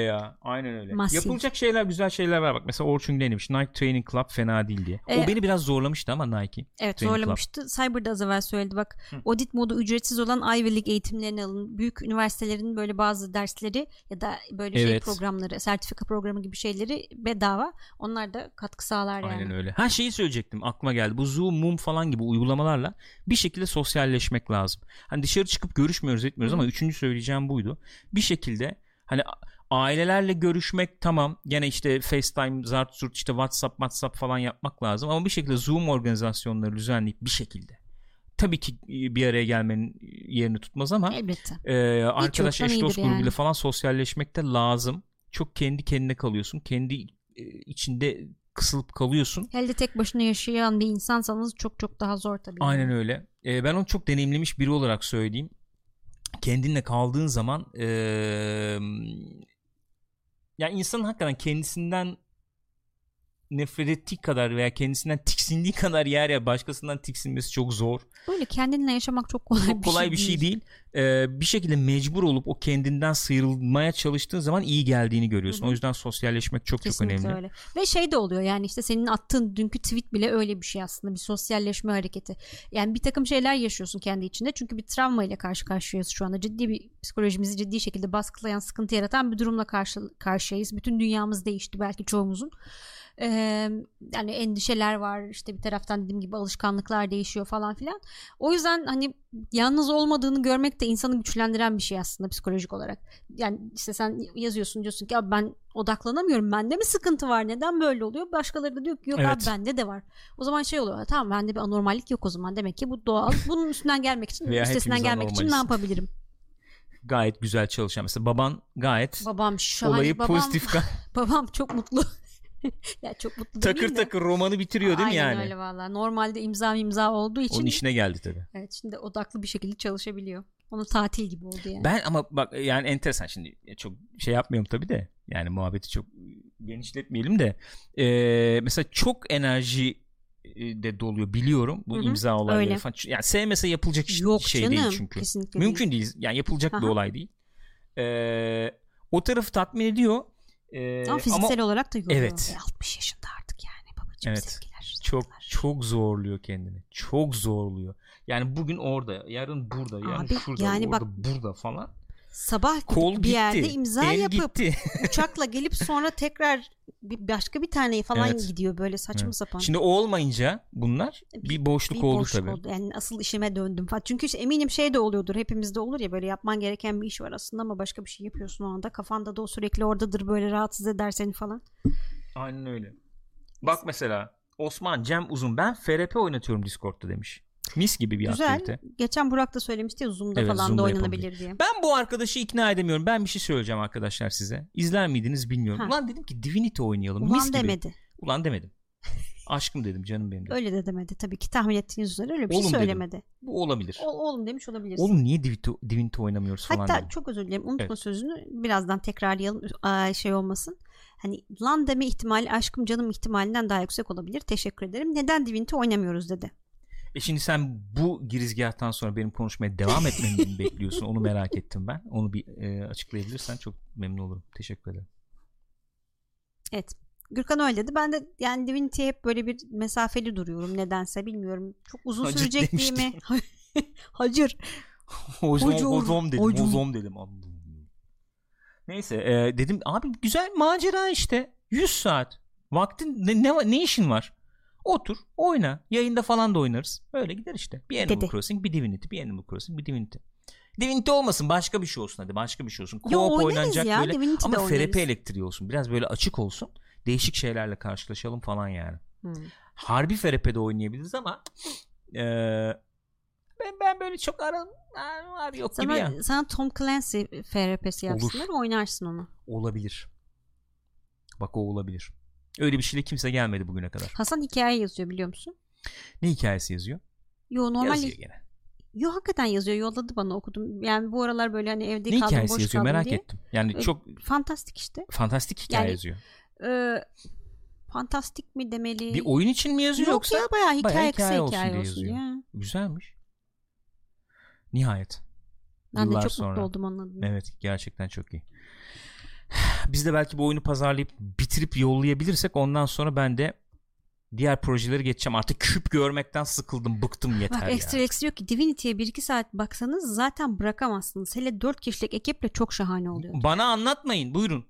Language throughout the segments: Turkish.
ya. Aynen öyle. Masif. Yapılacak şeyler güzel şeyler var. Bak mesela Orçun ne demiş? Nike Training Club fena değil diye. Ee, o beni biraz zorlamıştı ama Nike. Evet Training zorlamıştı. Cyber da az evvel söyledi bak. Hı. Audit modu ücretsiz olan Ivy League eğitimlerini alın. Büyük üniversitelerin böyle bazı dersleri ya da böyle şey Evet. programları, sertifika programı gibi şeyleri bedava. Onlar da katkı sağlar yani. Aynen öyle. Ha şeyi söyleyecektim aklıma geldi. Bu Zoom, Mum falan gibi uygulamalarla bir şekilde sosyalleşmek lazım. Hani dışarı çıkıp görüşmüyoruz etmiyoruz Hı. ama üçüncü söyleyeceğim buydu. Bir şekilde hani ailelerle görüşmek tamam. Gene işte FaceTime, Zart, Zurt, işte WhatsApp, WhatsApp falan yapmak lazım ama bir şekilde Zoom organizasyonları düzenleyip bir şekilde tabii ki e, bir araya gelmenin yerini tutmaz ama Elbette. e, arkadaş eş dost grubuyla yani. falan sosyalleşmek de lazım. Çok kendi kendine kalıyorsun. Kendi e, içinde kısılıp kalıyorsun. Elde tek başına yaşayan bir insansanız çok çok daha zor tabii. Aynen öyle. Ee, ben onu çok deneyimlemiş biri olarak söyleyeyim. Kendinle kaldığın zaman yani insanın hakikaten kendisinden nefret ettiği kadar veya kendisinden tiksindiği kadar yer ya başkasından tiksinmesi çok zor. Böyle kendinle yaşamak çok kolay, Çok kolay bir şey değil. Ee, bir şekilde mecbur olup o kendinden sıyrılmaya çalıştığın zaman iyi geldiğini görüyorsun. Hı hı. O yüzden sosyalleşmek çok çok Kesinlikle önemli. öyle. Ve şey de oluyor yani işte senin attığın dünkü tweet bile öyle bir şey aslında bir sosyalleşme hareketi. Yani bir takım şeyler yaşıyorsun kendi içinde çünkü bir travma ile karşı karşıyayız şu anda. Ciddi bir psikolojimizi ciddi şekilde baskılayan, sıkıntı yaratan bir durumla karşı karşıyayız. Bütün dünyamız değişti belki çoğumuzun. Ee, yani endişeler var işte bir taraftan dediğim gibi alışkanlıklar değişiyor falan filan. O yüzden hani yalnız olmadığını görmek de insanı güçlendiren bir şey aslında psikolojik olarak. Yani işte sen yazıyorsun diyorsun ki abi ben odaklanamıyorum. Bende mi sıkıntı var? Neden böyle oluyor? Başkaları da diyor ki yok Evet. abi bende de var. O zaman şey oluyor. "Ha, Tamam bende bir anormallik yok o zaman. Demek ki bu doğal. Bunun üstünden gelmek için, üstesinden gelmek için ne yapabilirim? Gayet güzel çalışan. Mesela baban gayet Babam şahane. olayı babam, pozitif babam çok mutlu. ya çok mutlu takır takır romanı bitiriyor değil mi Aynen yani? öyle valla. Normalde imza imza olduğu için Onun işine geldi tabii. evet şimdi odaklı bir şekilde çalışabiliyor. Onun tatil gibi oldu yani. Ben ama bak yani enteresan şimdi çok şey yapmıyorum tabii de yani muhabbeti çok genişletmeyelim de Ee, mesela çok enerji e, de doluyor biliyorum bu Hı hı, imza olayları öyle. falan. Yani sevmese yapılacak Yok şey canım. değil çünkü. Kesinlikle Mümkün değil. Yani yapılacak bir Aha. olay değil. Ee, o tarafı tatmin ediyor. Ee, Ama fiziksel olarak da yoruyor. Evet. E, 60 yaşında artık yani babacığım Evet. sevgiler. çok saygılar. çok zorluyor kendini. Çok zorluyor. Yani bugün orada, yarın burada, yarın Abi, şurada, yani orada, bak- burada falan. Sabah Kol bir gitti. yerde imza el yapıp gitti. uçakla gelip sonra tekrar bir başka bir tane falan Evet. gidiyor böyle saçma Evet. sapan. Şimdi o olmayınca bunlar bir boşluk bir oldu boşluk tabii. oldu. Yani asıl işime döndüm falan. Çünkü işte eminim şey de oluyordur. Hepimizde olur ya böyle yapman gereken bir iş var aslında ama başka bir şey yapıyorsun o anda. Kafanda da o sürekli oradadır böyle rahatsız eder seni falan. Aynen öyle. Bak mesela Osman Cem Uzun ben FRP oynatıyorum Discord'da demiş. Mis gibi bir Güzel. aktivite. Geçen Burak da söylemişti ya Zoom'da Evet, falan Zoom'da da oynanabilir diye. Ben bu arkadaşı ikna edemiyorum. Ben bir şey söyleyeceğim arkadaşlar size. İzler miydiniz bilmiyorum. Ha. Ulan dedim ki Divinity oynayalım. Mis Ulan gibi. demedi. Ulan demedim. Aşkım dedim canım benim dedim. Öyle de demedi. Tabii ki tahmin ettiğiniz üzere öyle bir Oğlum şey dedim. söylemedi. Bu olabilir. O, oğlum demiş olabilirsin. Oğlum niye Divinity, Divinity oynamıyoruz falan Hatta dedim. çok özür dilerim unutma Evet. sözünü birazdan tekrarlayalım aa, şey olmasın. Hani lan deme ihtimali aşkım canım ihtimalinden daha yüksek olabilir. Teşekkür ederim. Neden Divinity oynamıyoruz dedi. E şimdi sen bu girizgahtan sonra benim konuşmaya devam etmemi mi bekliyorsun? Onu merak ettim ben. Onu bir e, açıklayabilirsen çok memnun olurum. Teşekkür ederim. Evet. Gürkan öyle dedi. Ben de yani Divinity'ye hep böyle bir mesafeli duruyorum nedense bilmiyorum. Çok uzun Hacır sürecek diye mi? Hacır. Hocam, dedim. hocam. Dedim. Neyse e, dedim abi güzel macera işte. 100 saat. Vaktin ne, ne, ne işin var? Otur oyna. Yayında falan da oynarız. Öyle gider işte. Bir Animal Dedi. Crossing bir Divinity. Bir Animal Crossing bir Divinity. Divinity olmasın başka bir şey olsun hadi başka bir şey olsun. Yo, Co-op oynarız oynanacak ya, böyle Divinity'de ama oynarız. FRP elektriği olsun. Biraz böyle açık olsun. Değişik şeylerle karşılaşalım falan yani. Hmm. Harbi FRP'de oynayabiliriz ama eee, ben, ben böyle çok aram var yok gibi ya. Sana, sana Tom Clancy FRP'si yapsınlar oynarsın onu. Olabilir. Bak o olabilir. Öyle bir şeyle kimse gelmedi bugüne kadar. Hasan hikaye yazıyor biliyor musun? Ne hikayesi yazıyor? Yo normal Yazıyor gene. Yo hakikaten yazıyor yolladı bana okudum. Yani bu aralar böyle hani evde Ne kaldım hikayesi boş yazıyor kaldım merak diye. ettim. Yani çok Fantastik işte. fantastik hikaye yani- yazıyor. Ee, fantastik mi demeli? Bir oyun için mi yazıyor Yok yoksa? ya bayağı hikaye, bayağı kısa hikaye hikaye olsun olsun, diye yazıyor. ya. Güzelmiş. Nihayet. Ben de Yıllar çok sonra. mutlu oldum anladım. Evet gerçekten çok iyi. Biz de belki bu oyunu pazarlayıp bitirip yollayabilirsek ondan sonra ben de diğer projeleri geçeceğim. Artık küp görmekten sıkıldım, bıktım yeter Bak ya. Extra X diyor ki Divinity'ye 1-2 saat baksanız zaten bırakamazsınız. Hele 4 kişilik ekiple çok şahane oluyor. Bana anlatmayın buyurun.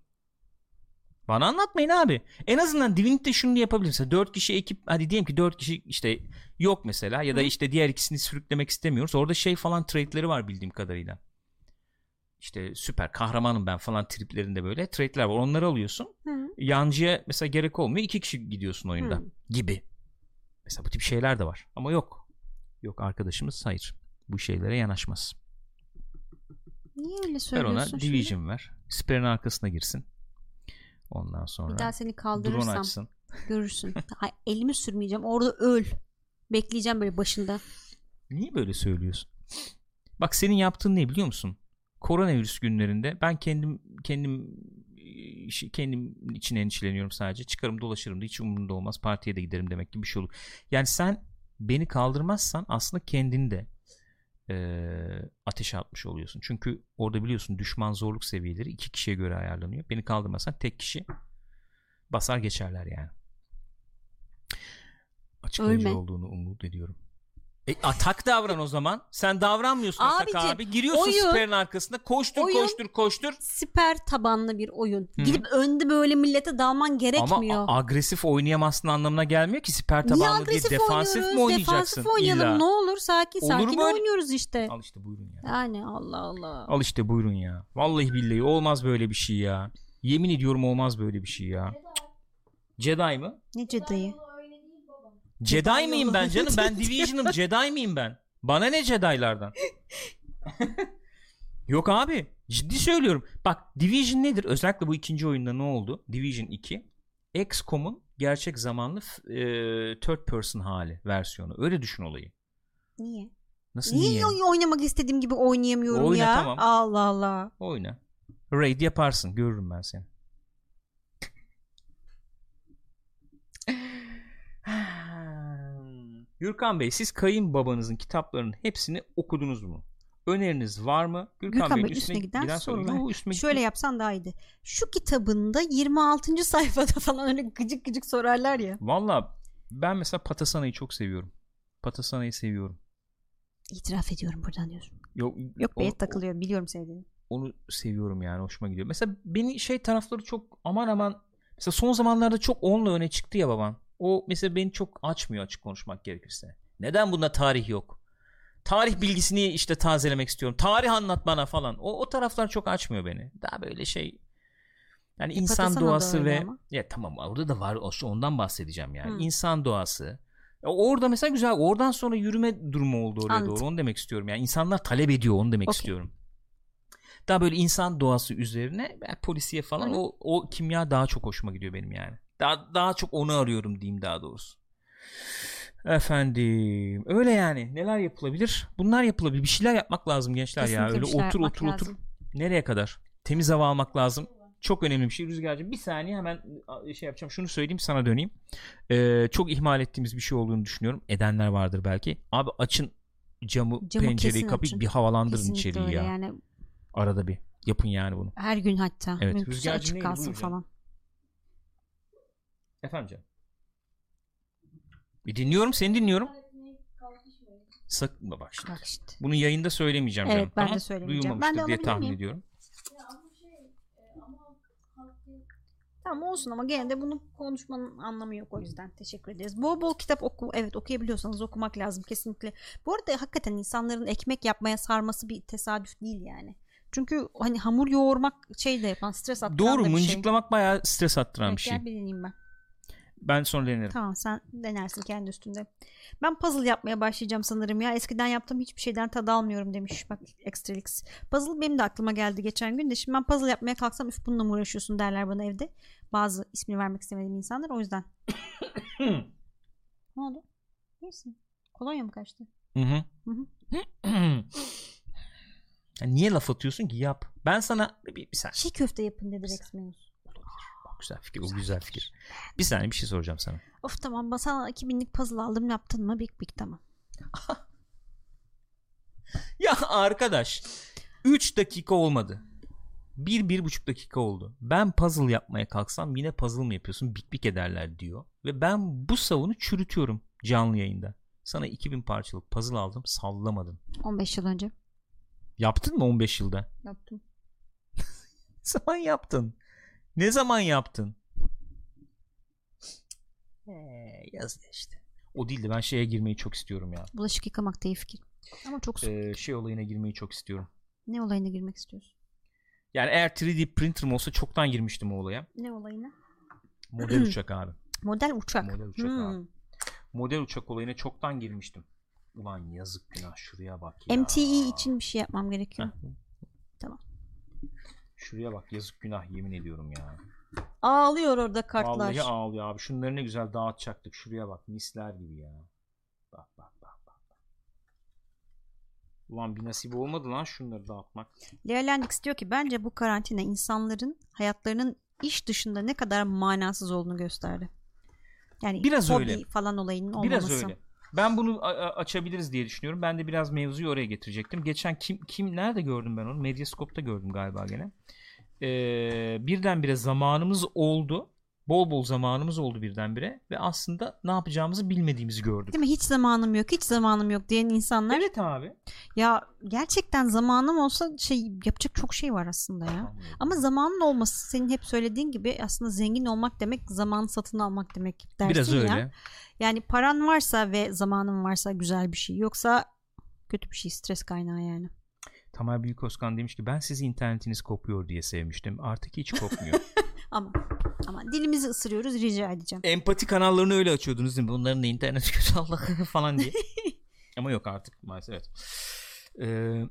Bana anlatmayın abi. En azından Divinity'de şunu yapabilirsin. 4 kişi ekip hadi diyelim ki 4 kişi işte yok mesela ya da Hı. işte diğer ikisini sürüklemek istemiyoruz. Orada şey falan trade'leri var bildiğim kadarıyla. İşte süper kahramanım ben falan triplerinde böyle trade'ler var. Onları alıyorsun. Hı. Yancıya mesela gerek olmuyor. iki kişi gidiyorsun oyunda Hı. gibi. Mesela bu tip şeyler de var. Ama yok. Yok arkadaşımız hayır. Bu şeylere yanaşmaz. Niye öyle Ver söylüyorsun ona şimdi? Division ver. Siper'in arkasına girsin. Ondan Bir sonra daha seni drone kaldırırsam açsın. görürsün. Elimi sürmeyeceğim. Orada öl. Bekleyeceğim böyle başında. Niye böyle söylüyorsun? Bak senin yaptığın ne biliyor musun? Koronavirüs günlerinde ben kendim kendim işi- kendim için endişeleniyorum sadece. Çıkarım dolaşırım da hiç umurumda olmaz. Partiye de giderim demek gibi bir şey olur. Yani sen beni kaldırmazsan aslında kendini de eee ateşe atmış oluyorsun. Çünkü orada biliyorsun düşman zorluk seviyeleri iki kişiye göre ayarlanıyor. Beni kaldırmazsan tek kişi basar geçerler yani. Açıklayıcı Ölme. olduğunu umut ediyorum. E, atak davran o zaman. Sen davranmıyorsun atak Abicim, abi. Giriyorsun oyun- siperin arkasına. Koştur oyun- koştur koştur. Siper tabanlı bir oyun. Hı. Gidip önde böyle millete dalman gerekmiyor. Ama a- agresif oynayamazsın anlamına gelmiyor ki siper tabanlı diye agresif defansif oynuyoruz? mi oynayacaksın? Defansif oynayalım İlla. ne olur sakin Olur sakin böyle- oynuyoruz işte. Al işte buyurun ya. Yani Allah Allah. Al işte buyurun ya. Vallahi billahi olmaz böyle bir şey ya. Yemin ediyorum olmaz böyle bir şey ya. Jedi mı? Ne Jedi'yi? Jedi Jedi miyim ben canım? Ben Division'ım. Jedi miyim ben? Bana ne Jedi'lardan? Yok abi. Ciddi söylüyorum. Bak Division nedir? Özellikle bu ikinci oyunda ne oldu? Division 2. XCOM'un gerçek zamanlı e, third person hali versiyonu. Öyle düşün olayı. Niye? Nasıl Niye, niye? oy- oynamak istediğim gibi oynayamıyorum Oyna, ya? tamam. Allah Allah. Oyna. Raid yaparsın. Görürüm ben seni. Gürkan Bey siz kayınbabanızın kitaplarının hepsini okudunuz mu? Öneriniz var mı? Gürkan Bey'in Bey, üstüne giden soru- sorular. Yo, üstüme Şöyle gitmez. yapsan daha iyiydi. Şu kitabında 26. sayfada falan öyle gıcık gıcık sorarlar ya. Valla ben mesela Patasana'yı çok seviyorum. Patasana'yı seviyorum. İtiraf ediyorum buradan diyorsun. Yok, Yok be onu- takılıyorum biliyorum sevdiğini. onu seviyorum yani hoşuma gidiyor. Mesela beni şey tarafları çok aman aman mesela son zamanlarda çok onunla öne çıktı ya baban. O mesela beni çok açmıyor açık konuşmak gerekirse. Neden bunda tarih yok? Tarih bilgisini işte tazelemek istiyorum. Tarih anlat bana falan. O, o taraflar çok açmıyor beni. Daha böyle şey yani insan Patasana da doğası ve ama. ya tamam orada da var o- ondan bahsedeceğim yani. Hı. İnsan doğası. Orada mesela güzel. Oradan sonra yürüme durumu oldu oraya Anladım. doğru. Onu demek istiyorum. Yani insanlar talep ediyor onu demek Okey. istiyorum. Daha böyle insan doğası üzerine ben polisiye falan hı. o o kimya daha çok hoşuma gidiyor benim yani. Daha daha çok onu arıyorum diyeyim daha doğrusu. Efendim öyle yani neler yapılabilir? Bunlar yapılabilir. Bir şeyler yapmak lazım gençler ya. Kesinlikle Öyle bir şeyler otur otur otur. lazım. Nereye kadar? Temiz hava almak lazım. Çok önemli bir şey Rüzgar'cığım. Bir saniye hemen şey yapacağım. Şunu söyleyeyim sana döneyim. Ee, çok ihmal ettiğimiz bir şey olduğunu düşünüyorum. Edenler vardır belki. Abi açın camı, Camı pencereyi kapayıp açın. bir havalandırın Kesinlikle içeriği öyle ya. yani. Arada bir yapın yani bunu. Her gün hatta. Evet, Mümkünse açık kalsın falan. Efendim canım. Bir dinliyorum seni dinliyorum. Sakın bak şimdi. Bak işte. Bunu yayında söylemeyeceğim Evet, canım. ben de tamam? söylemeyeceğim. Duyulmamıştır Ben de diye tahmin miyim? ediyorum. Tamam olsun ama gene de bunu konuşmanın anlamı yok o yüzden. Teşekkür ederiz. Bol bol kitap oku. Evet okuyabiliyorsanız okumak lazım kesinlikle. Bu arada hakikaten insanların ekmek yapmaya sarması bir tesadüf değil yani. Çünkü hani hamur yoğurmak şey de yapan stres attıran Doğru bir şey. mıncıklamak bayağı stres attıran Evet, bir şey. gel bir deneyeyim ben. Ben sonra denerim. Tamam sen denersin kendi üstünde. Ben puzzle yapmaya başlayacağım sanırım ya. Eskiden yaptığım hiçbir şeyden tad almıyorum demiş bak Extralix. Puzzle benim de aklıma geldi geçen gün de. Şimdi ben puzzle yapmaya kalksam üf bununla mı uğraşıyorsun derler bana evde. Bazı ismini vermek istemediğim insanlar o yüzden. ne oldu? İyisin. Kolonya mı kaçtı? Hı hı. Hı hı. Ya niye laf atıyorsun ki yap. Ben sana bir, bir saniye. Çiğ köfte yapın dedi Rex Meus. Güzel fikir. O güzel fikir. Bir saniye bir şey soracağım sana. Of tamam sana 2000'lik puzzle aldım yaptın mı? Big big tamam. Ya arkadaş 3 dakika olmadı. Bir, bir buçuk dakika oldu. Ben puzzle yapmaya kalksam yine puzzle mı yapıyorsun? Bik bik ederler diyor. Ve ben bu savunu çürütüyorum canlı yayında. Sana 2000 parçalık puzzle aldım sallamadın. 15 yıl önce. Yaptın mı 15 yılda? Yaptım. Zaman yaptın? Ne zaman yaptın? Ee, yaz ya işte. O değil de ben şeye girmeyi çok istiyorum ya. Bulaşık yıkamak da iyi fikir. Ama çok soğuk. Ee, şey olayına girmeyi çok istiyorum. Ne olayına girmek istiyorsun? Yani eğer 3D printer'ım olsa çoktan girmiştim o olaya. Ne olayına? Model uçak abi. Model uçak. Model uçak Hmm. abi. Model uçak olayına çoktan girmiştim. Ulan yazık günah şuraya bak ya. MTE için bir şey yapmam gerekiyor. Heh. Tamam. Şuraya bak yazık günah yemin ediyorum ya. Ağlıyor orada kartlar. Vallahi ağlıyor abi. Şunları ne güzel dağıtacaktık. Şuraya bak misler gibi ya. Bak bak bak bak. Ulan bir nasip olmadı lan şunları dağıtmak. Lea Landix diyor ki bence bu karantina insanların hayatlarının iş dışında ne kadar manasız olduğunu gösterdi. Yani Biraz hobi öyle. falan olayının olmaması. Biraz öyle. Ben bunu açabiliriz diye düşünüyorum. Ben de biraz mevzuyu oraya getirecektim. Geçen kim kim nerede gördüm ben onu? Medyascope'ta gördüm galiba gene. Ee, birdenbire zamanımız oldu. Bol bol zamanımız oldu birdenbire ve aslında ne yapacağımızı bilmediğimizi gördük. Değil mi? Hiç zamanım yok, hiç zamanım yok diyen insanlar. Evet abi. Ya gerçekten zamanım olsa şey yapacak çok şey var aslında ya. Ama zamanın olması senin hep söylediğin gibi aslında zengin olmak demek zaman satın almak demek dersin Biraz ya. öyle. Yani paran varsa ve zamanın varsa güzel bir şey. Yoksa kötü bir şey, stres kaynağı yani. Tamer Büyükoskan demiş ki ben sizi internetiniz kopuyor diye sevmiştim. Artık hiç kopmuyor. Ama ama dilimizi ısırıyoruz rica edeceğim. Empati kanallarını öyle açıyordunuz değil mi? Bunların da internet kötü Allah falan diye. Ama yok artık maalesef. Evet. Ee,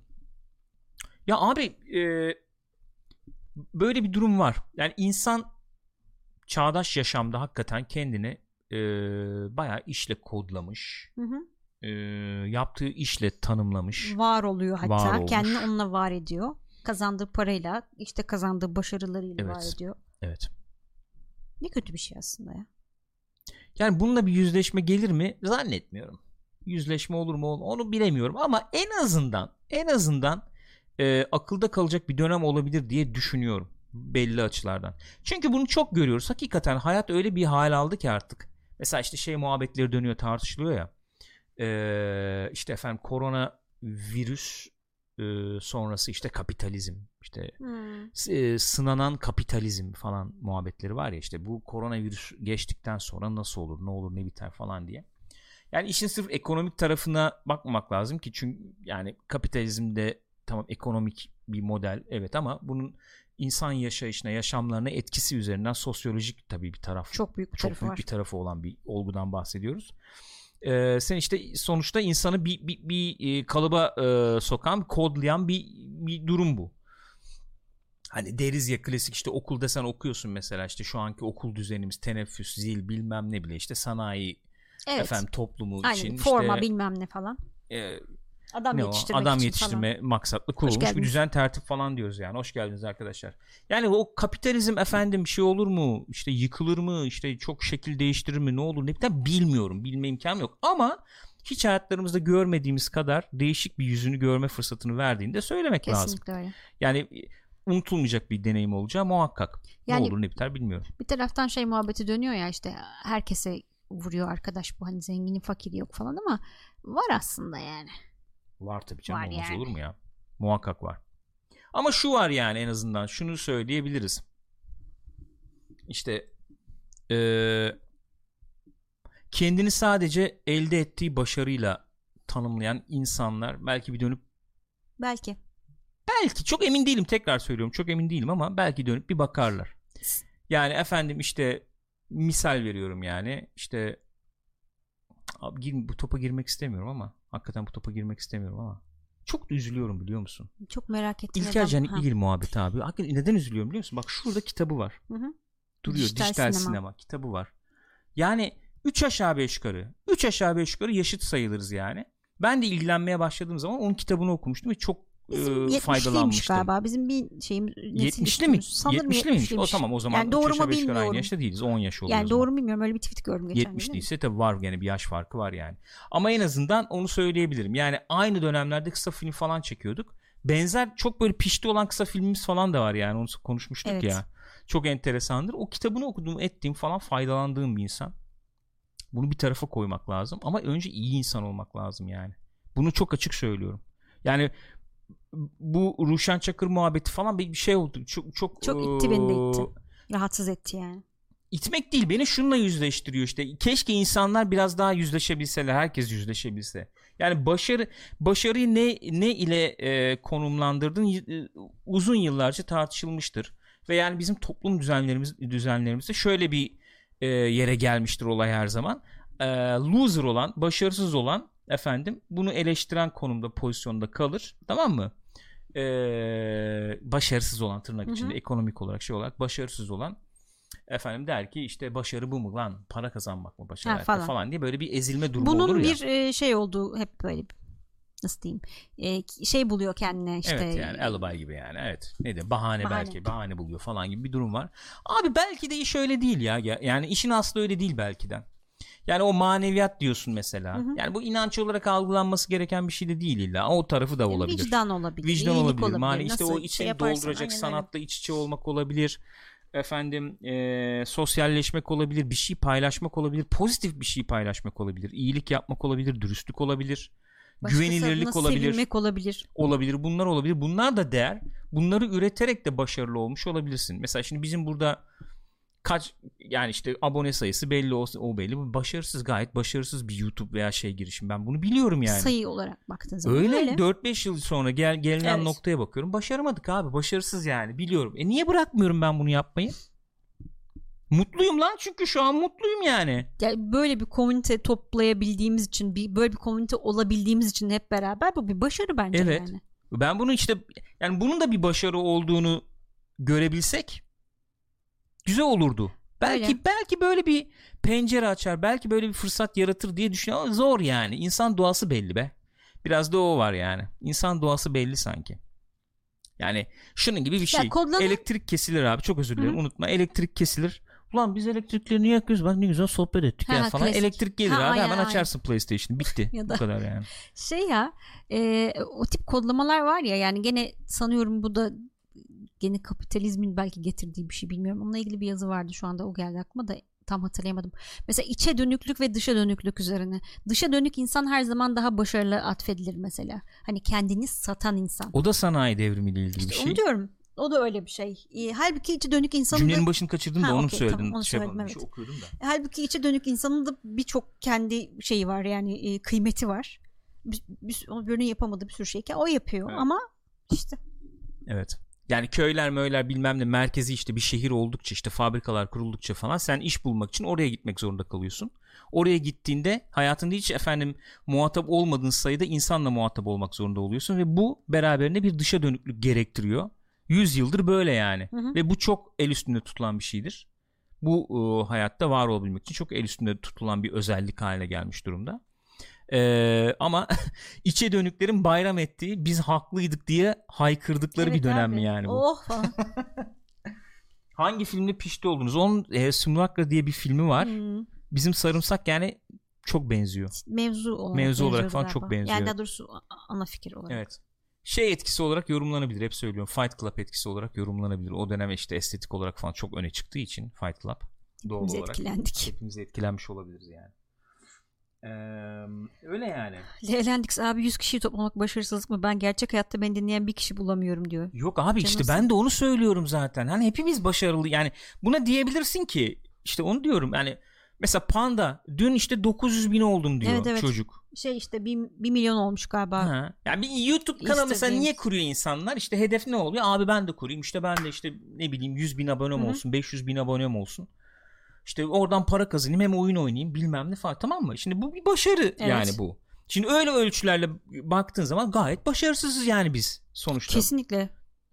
ya abi e, böyle bir durum var. Yani insan çağdaş yaşamda hakikaten kendini e, bayağı işle kodlamış. Hı hı. E, yaptığı işle tanımlamış. Var oluyor hatta. Var olmuş. Kendini onunla var ediyor. Kazandığı parayla, işte kazandığı başarılarıyla Evet. var ediyor. Evet. Ne kötü bir şey aslında ya. Yani bununla bir yüzleşme gelir mi? Zannetmiyorum. Yüzleşme olur mu onu- onu bilemiyorum ama en azından en azından e, akılda kalacak bir dönem olabilir diye düşünüyorum belli açılardan. Çünkü bunu çok görüyoruz. Hakikaten hayat öyle bir hal aldı ki artık. Mesela işte şey muhabbetleri dönüyor tartışılıyor ya. E, işte efendim korona virüs e, sonrası işte kapitalizm işte s- e, sınanan kapitalizm falan muhabbetleri var ya işte bu koronavirüs geçtikten sonra nasıl olur ne olur ne biter falan diye. Yani işin sırf ekonomik tarafına bakmamak lazım ki çünkü yani kapitalizmde tamam ekonomik bir model evet ama bunun insan yaşayışına yaşamlarına etkisi üzerinden sosyolojik tabii bir taraf Çok büyük bir çok tarafı büyük var. bir tarafı olan bir olgudan bahsediyoruz. Ee, sen işte sonuçta insanı bir, bir, bir e, kalıba e, sokan, kodlayan bir, bir durum bu. Hani deriz ya klasik işte okulda sen okuyorsun mesela işte şu anki okul düzenimiz teneffüs, zil bilmem ne bile işte sanayi Evet. efendim toplumu Aynen için forma işte bilmem ne falan. e, Adam ne o? yetiştirmek adam için yetiştirme maksatlı kurulmuş bir düzen tertip falan diyoruz yani. Hoş geldiniz arkadaşlar. Yani o kapitalizm efendim şey olur mu? İşte yıkılır mı? İşte çok şekil değiştirir mi? Ne olur ne biter bilmiyorum. Bilme imkanım yok. Ama hiç hayatlarımızda görmediğimiz kadar değişik bir yüzünü görme fırsatını verdiğinde söylemek falan. lazım. Kesinlikle öyle. Yani unutulmayacak bir deneyim olacağı muhakkak. Yani- ne olur ne biter bilmiyorum. Bir taraftan şey muhabbeti dönüyor ya işte herkese vuruyor arkadaş bu hani zengini fakiri yok falan ama var aslında yani. Var tabii canım Var olmaz yani. olur mu ya? Muhakkak var. Ama şu var yani en azından şunu söyleyebiliriz. İşte eee, kendini sadece elde ettiği başarıyla tanımlayan insanlar belki bir dönüp Belki. Belki çok emin değilim tekrar söylüyorum çok emin değilim ama belki dönüp bir bakarlar. Yani efendim işte misal veriyorum yani işte abi gir, bu topa girmek istemiyorum ama hakikaten bu topa girmek istemiyorum ama çok da üzülüyorum biliyor musun? Çok merak ettim. İlker neden- Can Ha. İgil muhabbeti abi. Hakikaten neden üzülüyorum biliyor musun? Bak şurada kitabı var. Hı hı. Duruyor Dijital dijital, sinema. sinema. kitabı var. Yani 3 aşağı 5 yukarı. 3 aşağı 5 yukarı yaşıt sayılırız yani. Ben de ilgilenmeye başladığım zaman onun kitabını okumuştum ve çok Bizim e, 70'liymiş faydalanmıştım. galiba. Bizim bir şeyimiz nesil 70'li mi? Sanırım 70'li miymiş? O 70'liymiş. tamam o zaman Yani doğru mu yukarı aynı bilmiyorum. yaşta değiliz. 10 yaş oluyor. Yani doğru mu bilmiyorum öyle bir tweet gördüm geçen gün. 70 değilse tabii var yani bir yaş farkı var yani. Ama en azından onu söyleyebilirim. Yani aynı dönemlerde kısa film falan çekiyorduk benzer çok böyle pişti olan kısa filmimiz falan da var yani onu konuşmuştuk Evet. ya. Çok enteresandır. O kitabını okuduğum, ettiğim falan faydalandığım bir insan. Bunu bir tarafa koymak lazım ama önce iyi insan olmak lazım yani. Bunu çok açık söylüyorum. Yani bu Ruşen Çakır muhabbeti falan bir bir şey oldu. Çok çok Çok itti beni de itti. Rahatsız etti yani. itmek değil beni şununla yüzleştiriyor işte. Keşke insanlar biraz daha yüzleşebilseler, herkes yüzleşebilse. Yani başarı başarıyı ne ne ile e, konumlandırdın e, uzun yıllarca tartışılmıştır. Ve yani bizim toplum düzenlerimiz düzenlerimizde şöyle bir e, yere gelmiştir olay her zaman. E, loser olan, başarısız olan efendim bunu eleştiren konumda pozisyonda kalır. Tamam mı? E, başarısız olan tırnak Hı hı. içinde ekonomik olarak şey olarak başarısız olan efendim der ki işte başarı bu mu lan para kazanmak mı başarı Ha, falan. falan. diye böyle bir ezilme durumu Bunun olur ya. bir e, şey olduğu hep böyle nasıl diyeyim e, şey buluyor kendine işte evet yani alibi gibi yani evet ne diyeyim bahane, Bahane. belki bahane buluyor falan gibi bir durum var. Abi belki de iş öyle değil ya Ya- yani işin aslı öyle değil belki de. Yani o maneviyat diyorsun mesela. Hı hı. Yani bu inanç olarak algılanması gereken bir şey de değil illa. O tarafı da olabilir. vicdan olabilir vicdan iyilik olabilir. Mane işte o şey içini yaparsan, dolduracak sanatla iç içe olmak olabilir. Efendim eee, sosyalleşmek olabilir, bir şey paylaşmak olabilir, pozitif bir şey paylaşmak olabilir, iyilik yapmak olabilir, dürüstlük olabilir, Başkası güvenilirlik olabilir, sevilmek olabilir olabilir. Bunlar olabilir. Bunlar da değer. Bunları üreterek de başarılı olmuş olabilirsin. Mesela şimdi bizim burada kaç yani işte abone sayısı belli olsa o belli. Bu başarısız gayet başarısız bir YouTube veya şey girişim. Ben bunu biliyorum yani. sayı olarak baktığın zaman Öyle, öyle. 4-5 yıl sonra gel gelinen Evet. noktaya bakıyorum. Başaramadık abi. Başarısız yani. Biliyorum. E niye bırakmıyorum ben bunu yapmayı? Mutluyum lan çünkü şu an mutluyum yani. Yani böyle bir komünite toplayabildiğimiz için bir böyle bir komünite olabildiğimiz için hep beraber bu bir başarı bence Evet. yani. Ben bunu işte yani bunun da bir başarı olduğunu görebilsek güzel olurdu. Belki Öyle. belki böyle bir pencere açar, belki böyle bir fırsat yaratır diye düşünüyorum ama zor yani. İnsan doğası belli be. Biraz da o var yani. İnsan doğası belli sanki. Yani şunun gibi bir şey. kodlama- Elektrik kesilir abi. Çok özür dilerim. Hı. Unutma. Elektrik kesilir. Ulan biz elektrikleri niye yakıyoruz? Bak ne güzel sohbet ettik Ha, ya falan. klasik. Elektrik gelir Ha, abi. aynen, Hemen aynen. açarsın PlayStation. Bitti. Ya Bu da- kadar yani. Şey ya e, o tip kodlamalar var ya yani gene sanıyorum bu da gene kapitalizmin belki getirdiği bir şey bilmiyorum. Onunla ilgili bir yazı vardı şu anda o geldi aklıma da tam hatırlayamadım. Mesela içe dönüklük ve dışa dönüklük üzerine. Dışa dönük insan her zaman daha başarılı atfedilir mesela. Hani kendini satan insan. O da sanayi devrimiyle ilgili İşte bir şey. Onu diyorum. O da öyle bir şey. E, halbuki içe dönük insanın da Cümlenin başını kaçırdım da Ha, onu okey, söyledin. tamam, onu şey söyledim, bir evet. şey okuyordum da. halbuki içe dönük insanın da birçok kendi şeyi var yani e, kıymeti var. Bir, bir, onu birinin yapamadığı bir sürü şeyken o yapıyor Evet. ama işte Evet. Yani köyler möyler bilmem ne merkezi işte bir şehir oldukça işte fabrikalar kuruldukça falan sen iş bulmak için oraya gitmek zorunda kalıyorsun. Oraya gittiğinde hayatında hiç efendim muhatap olmadığın sayıda insanla muhatap olmak zorunda oluyorsun ve bu beraberinde bir dışa dönüklük gerektiriyor. 100 yıldır böyle yani. Hı hı. Ve bu çok el üstünde tutulan bir şeydir. Bu e, hayatta var olabilmek için çok el üstünde tutulan bir özellik haline gelmiş durumda. Ee, ama içe dönüklerin bayram ettiği biz haklıydık diye haykırdıkları bir Evet dönem abi. mi yani bu? Oh falan. Hangi filmde pişti oldunuz? Onun e, Simulacra diye bir filmi var. Hmm. Bizim sarımsak yani çok benziyor. Mevzu olarak Mevzu olarak falan galiba. çok benziyor, Yani daha doğrusu ana fikir olarak. Evet. Şey etkisi olarak yorumlanabilir. Hep söylüyorum. Fight Club etkisi olarak yorumlanabilir. O dönem işte estetik olarak falan çok öne çıktığı için Fight Club. Doğal Biz olarak. etkilendik. Hepimiz etkilenmiş olabiliriz yani. Ee, öyle yani. Leğlendik abi 100 kişiyi toplamak başarısızlık mı? Ben gerçek hayatta beni dinleyen bir kişi bulamıyorum diyor. Yok abi işte Canımsın. ben de onu söylüyorum zaten. Hani hepimiz başarılı yani buna diyebilirsin ki işte onu diyorum yani mesela Panda dün işte 900 bin oldum diyor Evet, evet. çocuk. Şey işte 1 milyon olmuş galiba. Ha. Yani bir YouTube kanalı mesela niye kuruyor insanlar? İşte hedef ne oluyor? Abi ben de kurayım. İşte ben de işte ne bileyim 100 bin abonem Hı hı. olsun, 500 bin abonem olsun. İşte oradan para kazanayım hem oyun oynayayım bilmem ne falan tamam mı? Şimdi bu bir başarı yani bu. Şimdi öyle ölçülerle baktığın zaman gayet başarısızız yani biz sonuçta. Kesinlikle.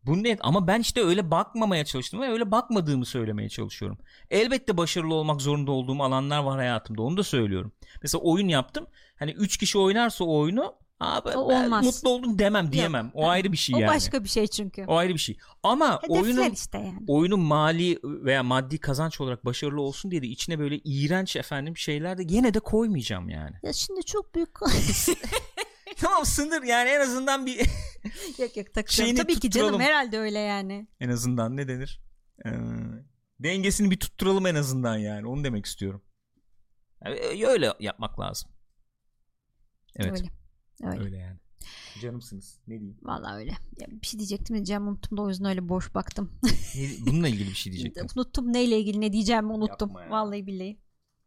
Bu net ama ben işte öyle bakmamaya çalıştım ve öyle bakmadığımı söylemeye çalışıyorum. Elbette başarılı olmak zorunda olduğum alanlar var hayatımda onu da söylüyorum. Mesela oyun yaptım. Hani 3 kişi oynarsa o oyunu abi O olmaz. mutlu oldum demem diyemem. O ayrı bir şey O yani. başka bir şey çünkü. O ayrı bir şey. Ama Hedefler oyunun işte yani. oyunun mali veya maddi kazanç olarak başarılı olsun diye de içine böyle iğrenç efendim şeyler de yine de koymayacağım yani. Ya şimdi çok büyük tamam sınır yani en azından bir yok yok takıyorum. Tabii ki canım herhalde öyle yani. En azından ne denir? Ee, dengesini bir tutturalım en azından yani. Onu demek istiyorum. Yani e, öyle yapmak lazım. Evet. Öyle. Öyle. Öyle yani. Canımsınız. Ne diyeyim? Vallahi öyle. Ya bir şey diyecektim de diyeceğimi unuttum da o yüzden öyle boş baktım. Ne- Bununla ilgili bir şey diyecektim. unuttum neyle ilgili ne diyeceğimi unuttum. Yapma ya. Vallahi billahi.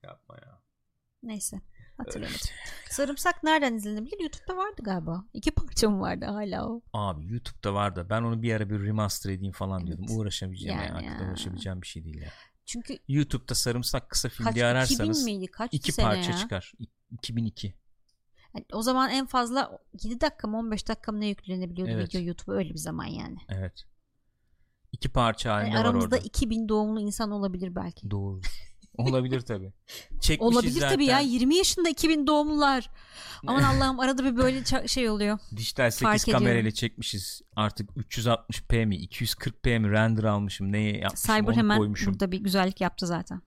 Yapma ya. Neyse. Hatırlamadım. işte. Sarımsak nereden izlenebilir? YouTube'da vardı galiba. İki parça mı vardı hala o? Abi YouTube'da var da ben onu bir ara bir remaster edeyim falan diyordum. Evet. Uğraşabileceğim yani, Yani ya. uğraşabileceğim bir şey değil ya. Çünkü YouTube'da sarımsak kısa film kaç diye 2000 ararsanız miydi? Kaç iki parça ya? çıkar. İ- 2002. Yani o zaman en fazla 7 dakika mı 15 dakika mı ne yüklenebiliyordu Evet. video YouTube'a öyle bir zaman yani. Evet. İki parça halinde Yani var aramızda orada. 2000 doğumlu insan olabilir belki. Doğru. Olabilir. Çekmişiz Olabilir zaten. tabii ya 20 yaşında 2000 doğumlular. Aman Allah'ım arada bir böyle şey oluyor. Dijital 8 Fark kamerayla ediyorum. çekmişiz. Artık 360p mi 240p mi render almışım. Neye yapmışım Cyber onu hemen koymuşum. burada bir güzellik yaptı zaten.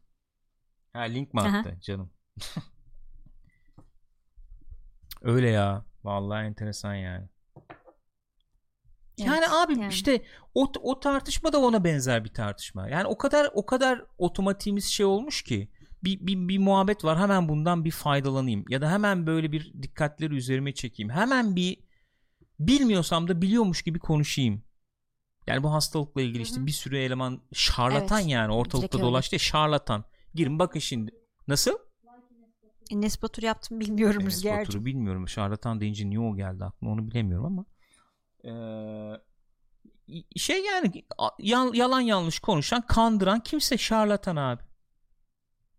Ha link mi Aha. attı canım? Öyle ya. Vallahi enteresan yani. Yani Evet, abi yani. işte o, o tartışma da ona benzer bir tartışma. Yani o kadar o kadar otomatiğimiz şey olmuş ki bir, bir, bir muhabbet var hemen bundan bir faydalanayım ya da hemen böyle bir dikkatleri üzerime çekeyim. Hemen bir bilmiyorsam da biliyormuş gibi konuşayım. Yani bu hastalıkla ilgili işte Hı hı. bir sürü eleman şarlatan Evet, yani ortalıkta dolaştı şarlatan. Girin bakın şimdi. Nasıl? Enes Batur yaptım bilmiyorum Enes Rüzgar'cığım. Bilmiyorum. Şarlatan deyince niye o geldi aklıma onu bilemiyorum ama. Ee, şey yani yalan yanlış konuşan kandıran kimse şarlatan abi.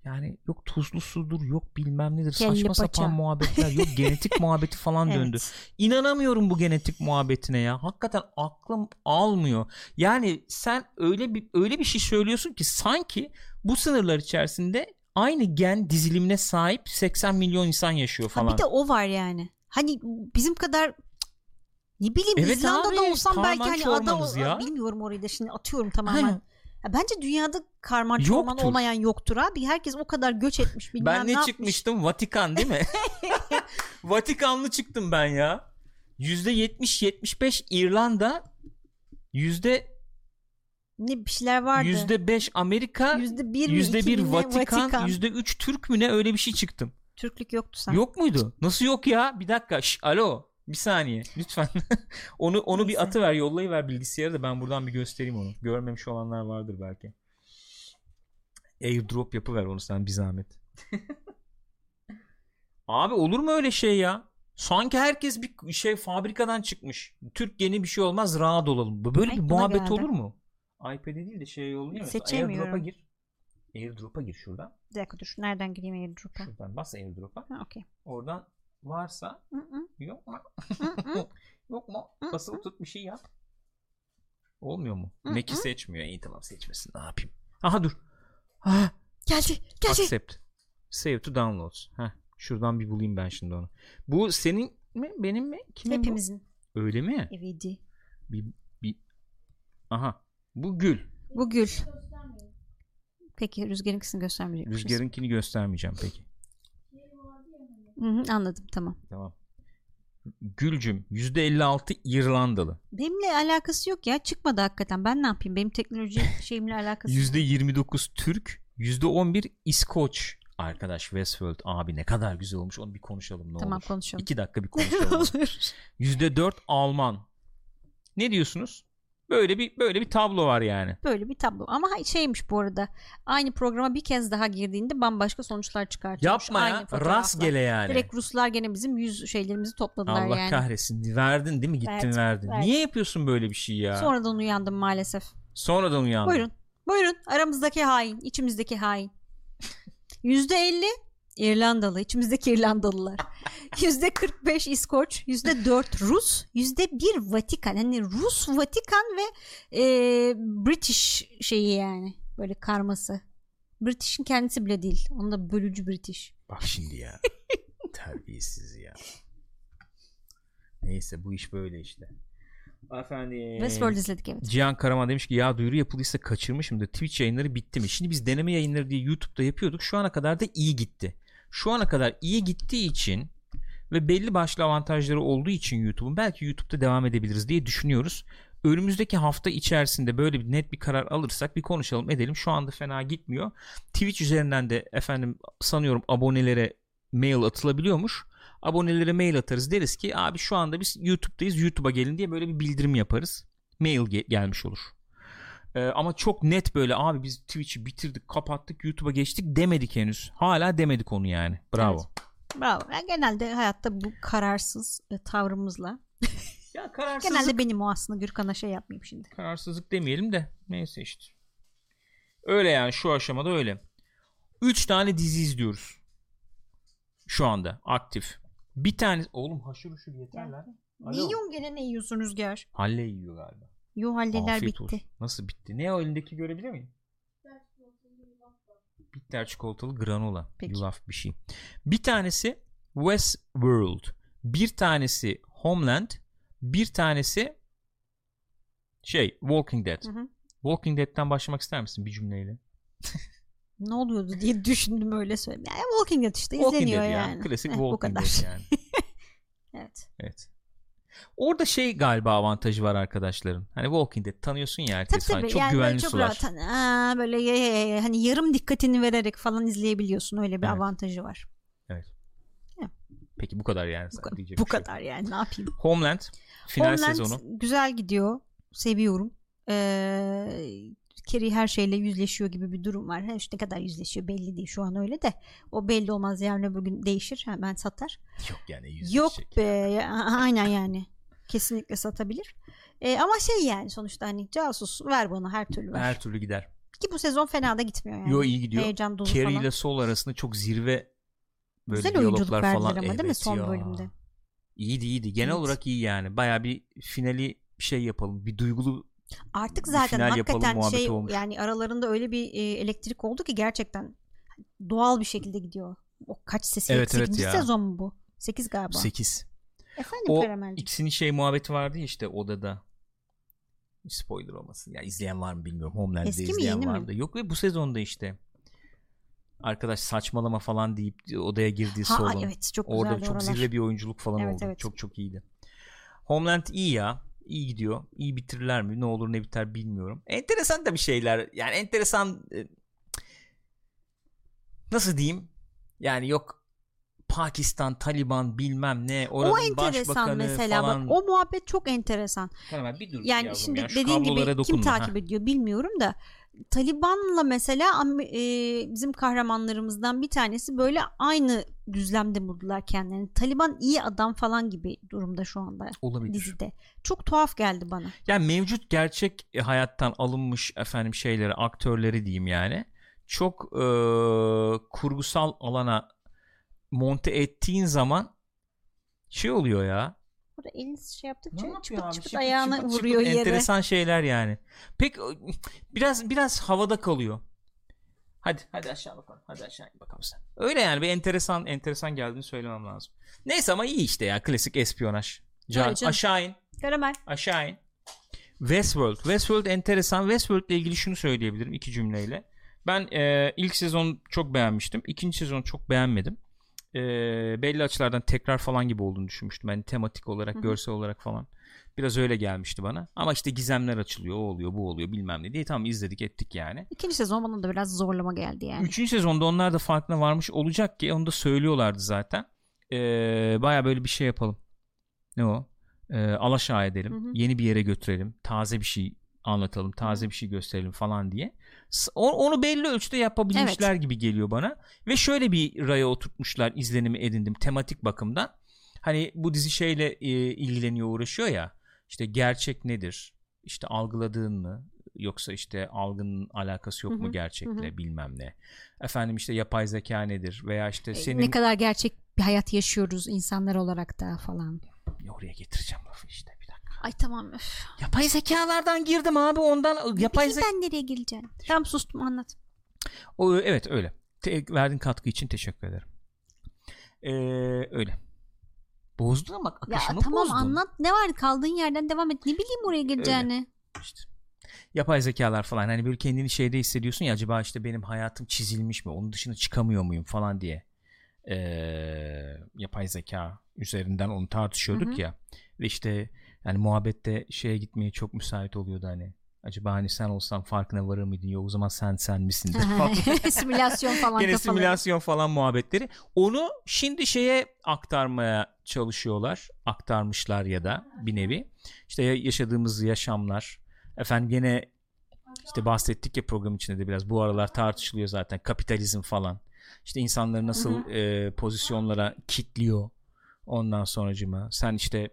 Yani yok tuzlu sudur yok bilmem nedir Kelle saçma paça. sapan muhabbetler yok genetik muhabbeti falan döndü. Evet. İnanamıyorum bu genetik muhabbetine ya. Hakikaten aklım almıyor. Yani sen öyle bir öyle bir şey söylüyorsun ki sanki bu sınırlar içerisinde aynı gen dizilimine sahip 80 milyon insan yaşıyor Ha, falan. bir de o var yani. Hani bizim kadar ne bileyim Evet İzlanda'da abi, olsam belki hani ada ya. bilmiyorum orayı da şimdi atıyorum tamamen. Aynen. Ya bence dünyada karman çorman olmayan yoktur abi. Herkes o kadar göç etmiş bilmem ben ne, yapmış. çıkmıştım? Vatikan değil mi? Vatikanlı çıktım ben ya. %70-75 İrlanda yüzde Ne bir şeyler vardı. yüzde beş Amerika Yüzde bir yüzde bir? Vatikan yüzde üç Türk mü ne öyle bir şey çıktım. Türklük yoktu sen. Yok muydu? Nasıl yok ya? Bir dakika. Şş, alo. Bir saniye. Lütfen. onu onu bir Neyse. atı ver, yollayıver bilgisayara da ben buradan bir göstereyim onu. Görmemiş olanlar vardır belki. Airdrop yapıver onu sen bir zahmet. Abi olur mu öyle şey ya? Sanki herkes bir şey fabrikadan çıkmış. Türk yeni bir şey olmaz rahat olalım. Böyle Ay, bir muhabbet geldi. olur mu? iPad'e değil de şey yollayayım. mesela. Seçemiyorum. Airdrop'a gir. Airdrop'a gir şuradan. Bir dakika dur. Nereden gireyim airdrop'a? Şuradan bas Airdrop'a. Ha okey. Oradan varsa yok mu? Yok mu? Basılı tut bir şey yap. Olmuyor mu? Mac'i seçmiyor. İyi tamam seçmesin. Ne yapayım? Aha dur. Ah, Geldi. Geldi. accept. Save to downloads. Heh, şuradan bir bulayım ben şimdi onu. Bu senin mi? Benim mi? Kimin Hepimizin. bu? Öyle mi? eviydi. Bir, bir... Aha. Bu Gül. Bu gül. Peki Rüzgar'ınkisini göstermeyecek? Rüzgar'ınkini göstermeyeceğim peki. Hı hı, anladım tamam. Tamam. Gülcüm %56 İrlandalı. Benimle alakası yok ya. Çıkmadı hakikaten. Ben ne yapayım? Benim teknoloji şeyimle alakası yok. %29 Türk, %11 İskoç. Arkadaş Westworld abi ne kadar güzel olmuş onu bir konuşalım ne Tamam olur. konuşalım. İki dakika bir konuşalım. Olur. %4 Alman. Ne diyorsunuz? Böyle bir böyle bir tablo var yani. Böyle bir tablo. Ama şeymiş bu arada. Aynı programa bir kez daha girdiğinde bambaşka sonuçlar çıkartıyormuş. Yapma Aynı ya. Rastgele yani. Direkt Ruslar gene bizim yüz şeylerimizi topladılar Allah yani. kahretsin. Verdin değil mi? Gittin Verdim, verdin. verdim. Niye yapıyorsun böyle bir şey ya? Sonradan uyandım maalesef. Sonradan uyandın. Buyurun. Buyurun. Aramızdaki hain. içimizdeki hain. Yüzde elli İrlandalı. içimizdeki İrlandalılar. Yüzde 45 İskoç. Yüzde 4 Rus. Yüzde 1 Vatikan. Hani Rus, Vatikan ve e, British şeyi yani. Böyle karması. British'in kendisi bile değil. Onda bölücü British. Bak şimdi ya. Terbiyesiz ya. Neyse bu iş böyle işte. Efendim. Westworld izledik evet. Cihan Karaman demiş ki ya duyuru yapıldıysa kaçırmışım da Twitch yayınları bitti mi? Şimdi biz deneme yayınları diye YouTube'da yapıyorduk. Şu ana kadar da iyi gitti. Şu ana kadar iyi gittiği için ve belli başlı avantajları olduğu için YouTube'un belki YouTube'da devam edebiliriz diye düşünüyoruz. Önümüzdeki hafta içerisinde böyle bir net bir karar alırsak bir konuşalım edelim. Şu anda fena gitmiyor. Twitch üzerinden de efendim sanıyorum abonelere mail atılabiliyormuş. Abonelere mail atarız deriz ki abi şu anda biz YouTube'dayız YouTube'a gelin diye böyle bir bildirim yaparız. Mail ge- gelmiş olur. Ee, ama çok net böyle abi biz Twitch'i bitirdik kapattık YouTube'a geçtik demedik henüz. Hala demedik onu yani. Bravo. Evet. Bravo. Ben genelde hayatta bu kararsız e, tavrımızla. Ya kararsızlık, Genelde benim o aslında Gürkan'a şey yapmayayım şimdi. kararsızlık demeyelim de neyse işte. Öyle yani şu aşamada öyle. 3 tane dizi izliyoruz. Şu anda aktif. Bir tane oğlum haşır uşur yeter lan. Ne yiyorsun gene ne yiyorsun Rüzgar? Halle yiyor galiba. Yo halleler Afiyet bitti. olsun. Nasıl bitti? Ne o elindeki görebilir miyim? Bitter çikolatalı granola. Peki. Yulaf bir şey. Bir tanesi Westworld. Bir tanesi Homeland. Bir tanesi şey Walking Dead. Hı hı. Walking Dead'ten başlamak ister misin bir cümleyle? Ne oluyordu diye düşündüm öyle söyleyeyim. Yani Walking Dead işte Walking izleniyor Dead ya. yani. Klasik Heh, Walking. Dead yani. evet. Evet. Orada şey galiba avantajı var arkadaşların. Hani Walking Dead tanıyorsun ya Tabii herkes. Hani tabii. çok yani güvenli çok sular. rahat hani, aa, böyle ye- ye- ye- hani yarım dikkatini vererek falan izleyebiliyorsun. Öyle bir Evet. avantajı var. Peki bu kadar yani. Bu, bu şey kadar yani ne yapayım. Homeland final Homeland sezonu. güzel gidiyor. Seviyorum. Ee, Carrie her şeyle yüzleşiyor gibi bir durum var. Ha, işte ne kadar yüzleşiyor belli değil şu an öyle de. O belli olmaz yarın öbür gün değişir. Hemen satar. Yok yani Yok yüzleşecek. be. ya- Aynen yani. Kesinlikle satabilir. Ee, ama şey yani sonuçta hani casus ver bana her türlü ver. Her türlü gider. Ki bu sezon fena da gitmiyor yani. Yo iyi gidiyor. Heyecan dolu Carrie falan. ile Sol arasında çok zirve böyle Güzel diyaloglar falan. ama değil mi Evet son ya. bölümde? İyiydi iyiydi. Genel Evet. olarak iyi yani. Baya bir finali şey yapalım. Bir duygulu Artık zaten final hakikaten şey olmuş. yani aralarında öyle bir e, elektrik oldu ki gerçekten doğal bir şekilde gidiyor. O kaç sesi? Evet, evet 8. ya. sezon mu bu? 8 galiba. 8. Efendim O Karamelciğim. ikisinin şey muhabbeti vardı ya işte odada. Spoiler olmasın. Ya izleyen var mı bilmiyorum. Homeland'de Eski izleyen mi? vardı. Yok ve bu sezonda işte. Arkadaş saçmalama falan deyip odaya girdiği Ha salon. evet çok Orada çok oralar. zirve bir oyunculuk falan Evet, oldu. evet. Çok çok iyiydi. Homeland iyi ya. İyi gidiyor. İyi bitirirler mi? Ne olur ne biter bilmiyorum. Enteresan da bir şeyler. Yani enteresan e, nasıl diyeyim? Yani yok Pakistan, Taliban bilmem ne. O Oranın enteresan başbakanı mesela falan. bak o muhabbet çok enteresan. Hemen bir dur Yani şimdi ya. Dediğin gibi dokunma. kim Ha. takip ediyor bilmiyorum da Taliban'la mesela e, bizim kahramanlarımızdan bir tanesi böyle aynı düzlemde buldular kendilerini. Taliban iyi adam falan gibi durumda şu anda Olabilir. dizide. Çok tuhaf geldi bana. Yani mevcut gerçek e, hayattan alınmış efendim şeyleri, aktörleri diyeyim yani. Çok e, kurgusal alana monte ettiğin zaman şey oluyor ya. Burada elini şey yaptıkça Ne çıpıt abi? çıpıt Şıpıt ayağını şıpıt vuruyor şıpıt yere. Enteresan şeyler yani. Pek biraz biraz havada kalıyor. Hadi hadi aşağı bakalım. Hadi aşağı bakalım sen. Öyle yani bir enteresan enteresan geldiğini söylemem lazım. Neyse ama iyi işte ya klasik espiyonaj. Can, aşağı in. Karamel. Aşağı in. Westworld. Westworld enteresan. Westworld ile ilgili şunu söyleyebilirim iki cümleyle. Ben e, ilk sezon çok beğenmiştim. İkinci sezonu çok beğenmedim. E, belli açılardan tekrar falan gibi olduğunu düşünmüştüm. Yani tematik olarak, Hı hı. görsel olarak falan. Biraz öyle gelmişti bana. Ama işte gizemler açılıyor, o oluyor, bu oluyor bilmem ne diye. Tamam izledik ettik yani. İkinci sezon bana da biraz zorlama geldi yani. Üçüncü sezonda onlar da farkına varmış olacak ki onu da söylüyorlardı zaten. Ee, Baya böyle bir şey yapalım. Ne o? Ee, alaşağı edelim. Hı hı. Yeni bir yere götürelim. Taze bir şey anlatalım. Taze bir şey gösterelim falan diye. Onu belli ölçüde yapabilmişler gibi geliyor bana. Ve şöyle bir raya oturtmuşlar izlenimi edindim tematik bakımdan. Hani bu dizi şeyle e, ilgileniyor uğraşıyor ya. İşte gerçek nedir? İşte algıladığın mı? Yoksa işte algının alakası yok mu gerçekle bilmem ne. Efendim işte yapay zeka nedir? Veya işte E, senin Ne kadar gerçek bir hayat yaşıyoruz insanlar olarak da falan. Ya oraya getireceğim lafı işte. Ay tamam. Öf. Yapay zekalardan girdim abi ondan yapay Peki zeka. ben nereye gireceğim? Tamam sustum anlat. O, evet öyle. Te- verdiğin katkı için teşekkür ederim. Ee, öyle. Bozdun ama Ya akışımı tamam bozdun. anlat. Ne var kaldığın yerden devam et. Ne bileyim oraya gireceğini. İşte. Yapay zekalar falan hani böyle kendini şeyde hissediyorsun ya acaba işte benim hayatım çizilmiş mi onun dışına çıkamıyor muyum falan diye. e, yapay zeka üzerinden onu tartışıyorduk Hı hı. ya ve işte yani muhabbette şeye gitmeye çok müsait oluyordu hani acaba hani sen olsan farkına varır mıydın yok o zaman sen sen misindir falan. Simülasyon falan Gene kafaları. simülasyon falan muhabbetleri. Onu şimdi şeye aktarmaya çalışıyorlar. Aktarmışlar ya da bir nevi. İşte ya- yaşadığımız yaşamlar. Efendim gene işte bahsettik ya program içinde de biraz bu aralar tartışılıyor zaten kapitalizm falan. İşte insanları nasıl e, pozisyonlara kitliyor. Ondan sonracıma sen işte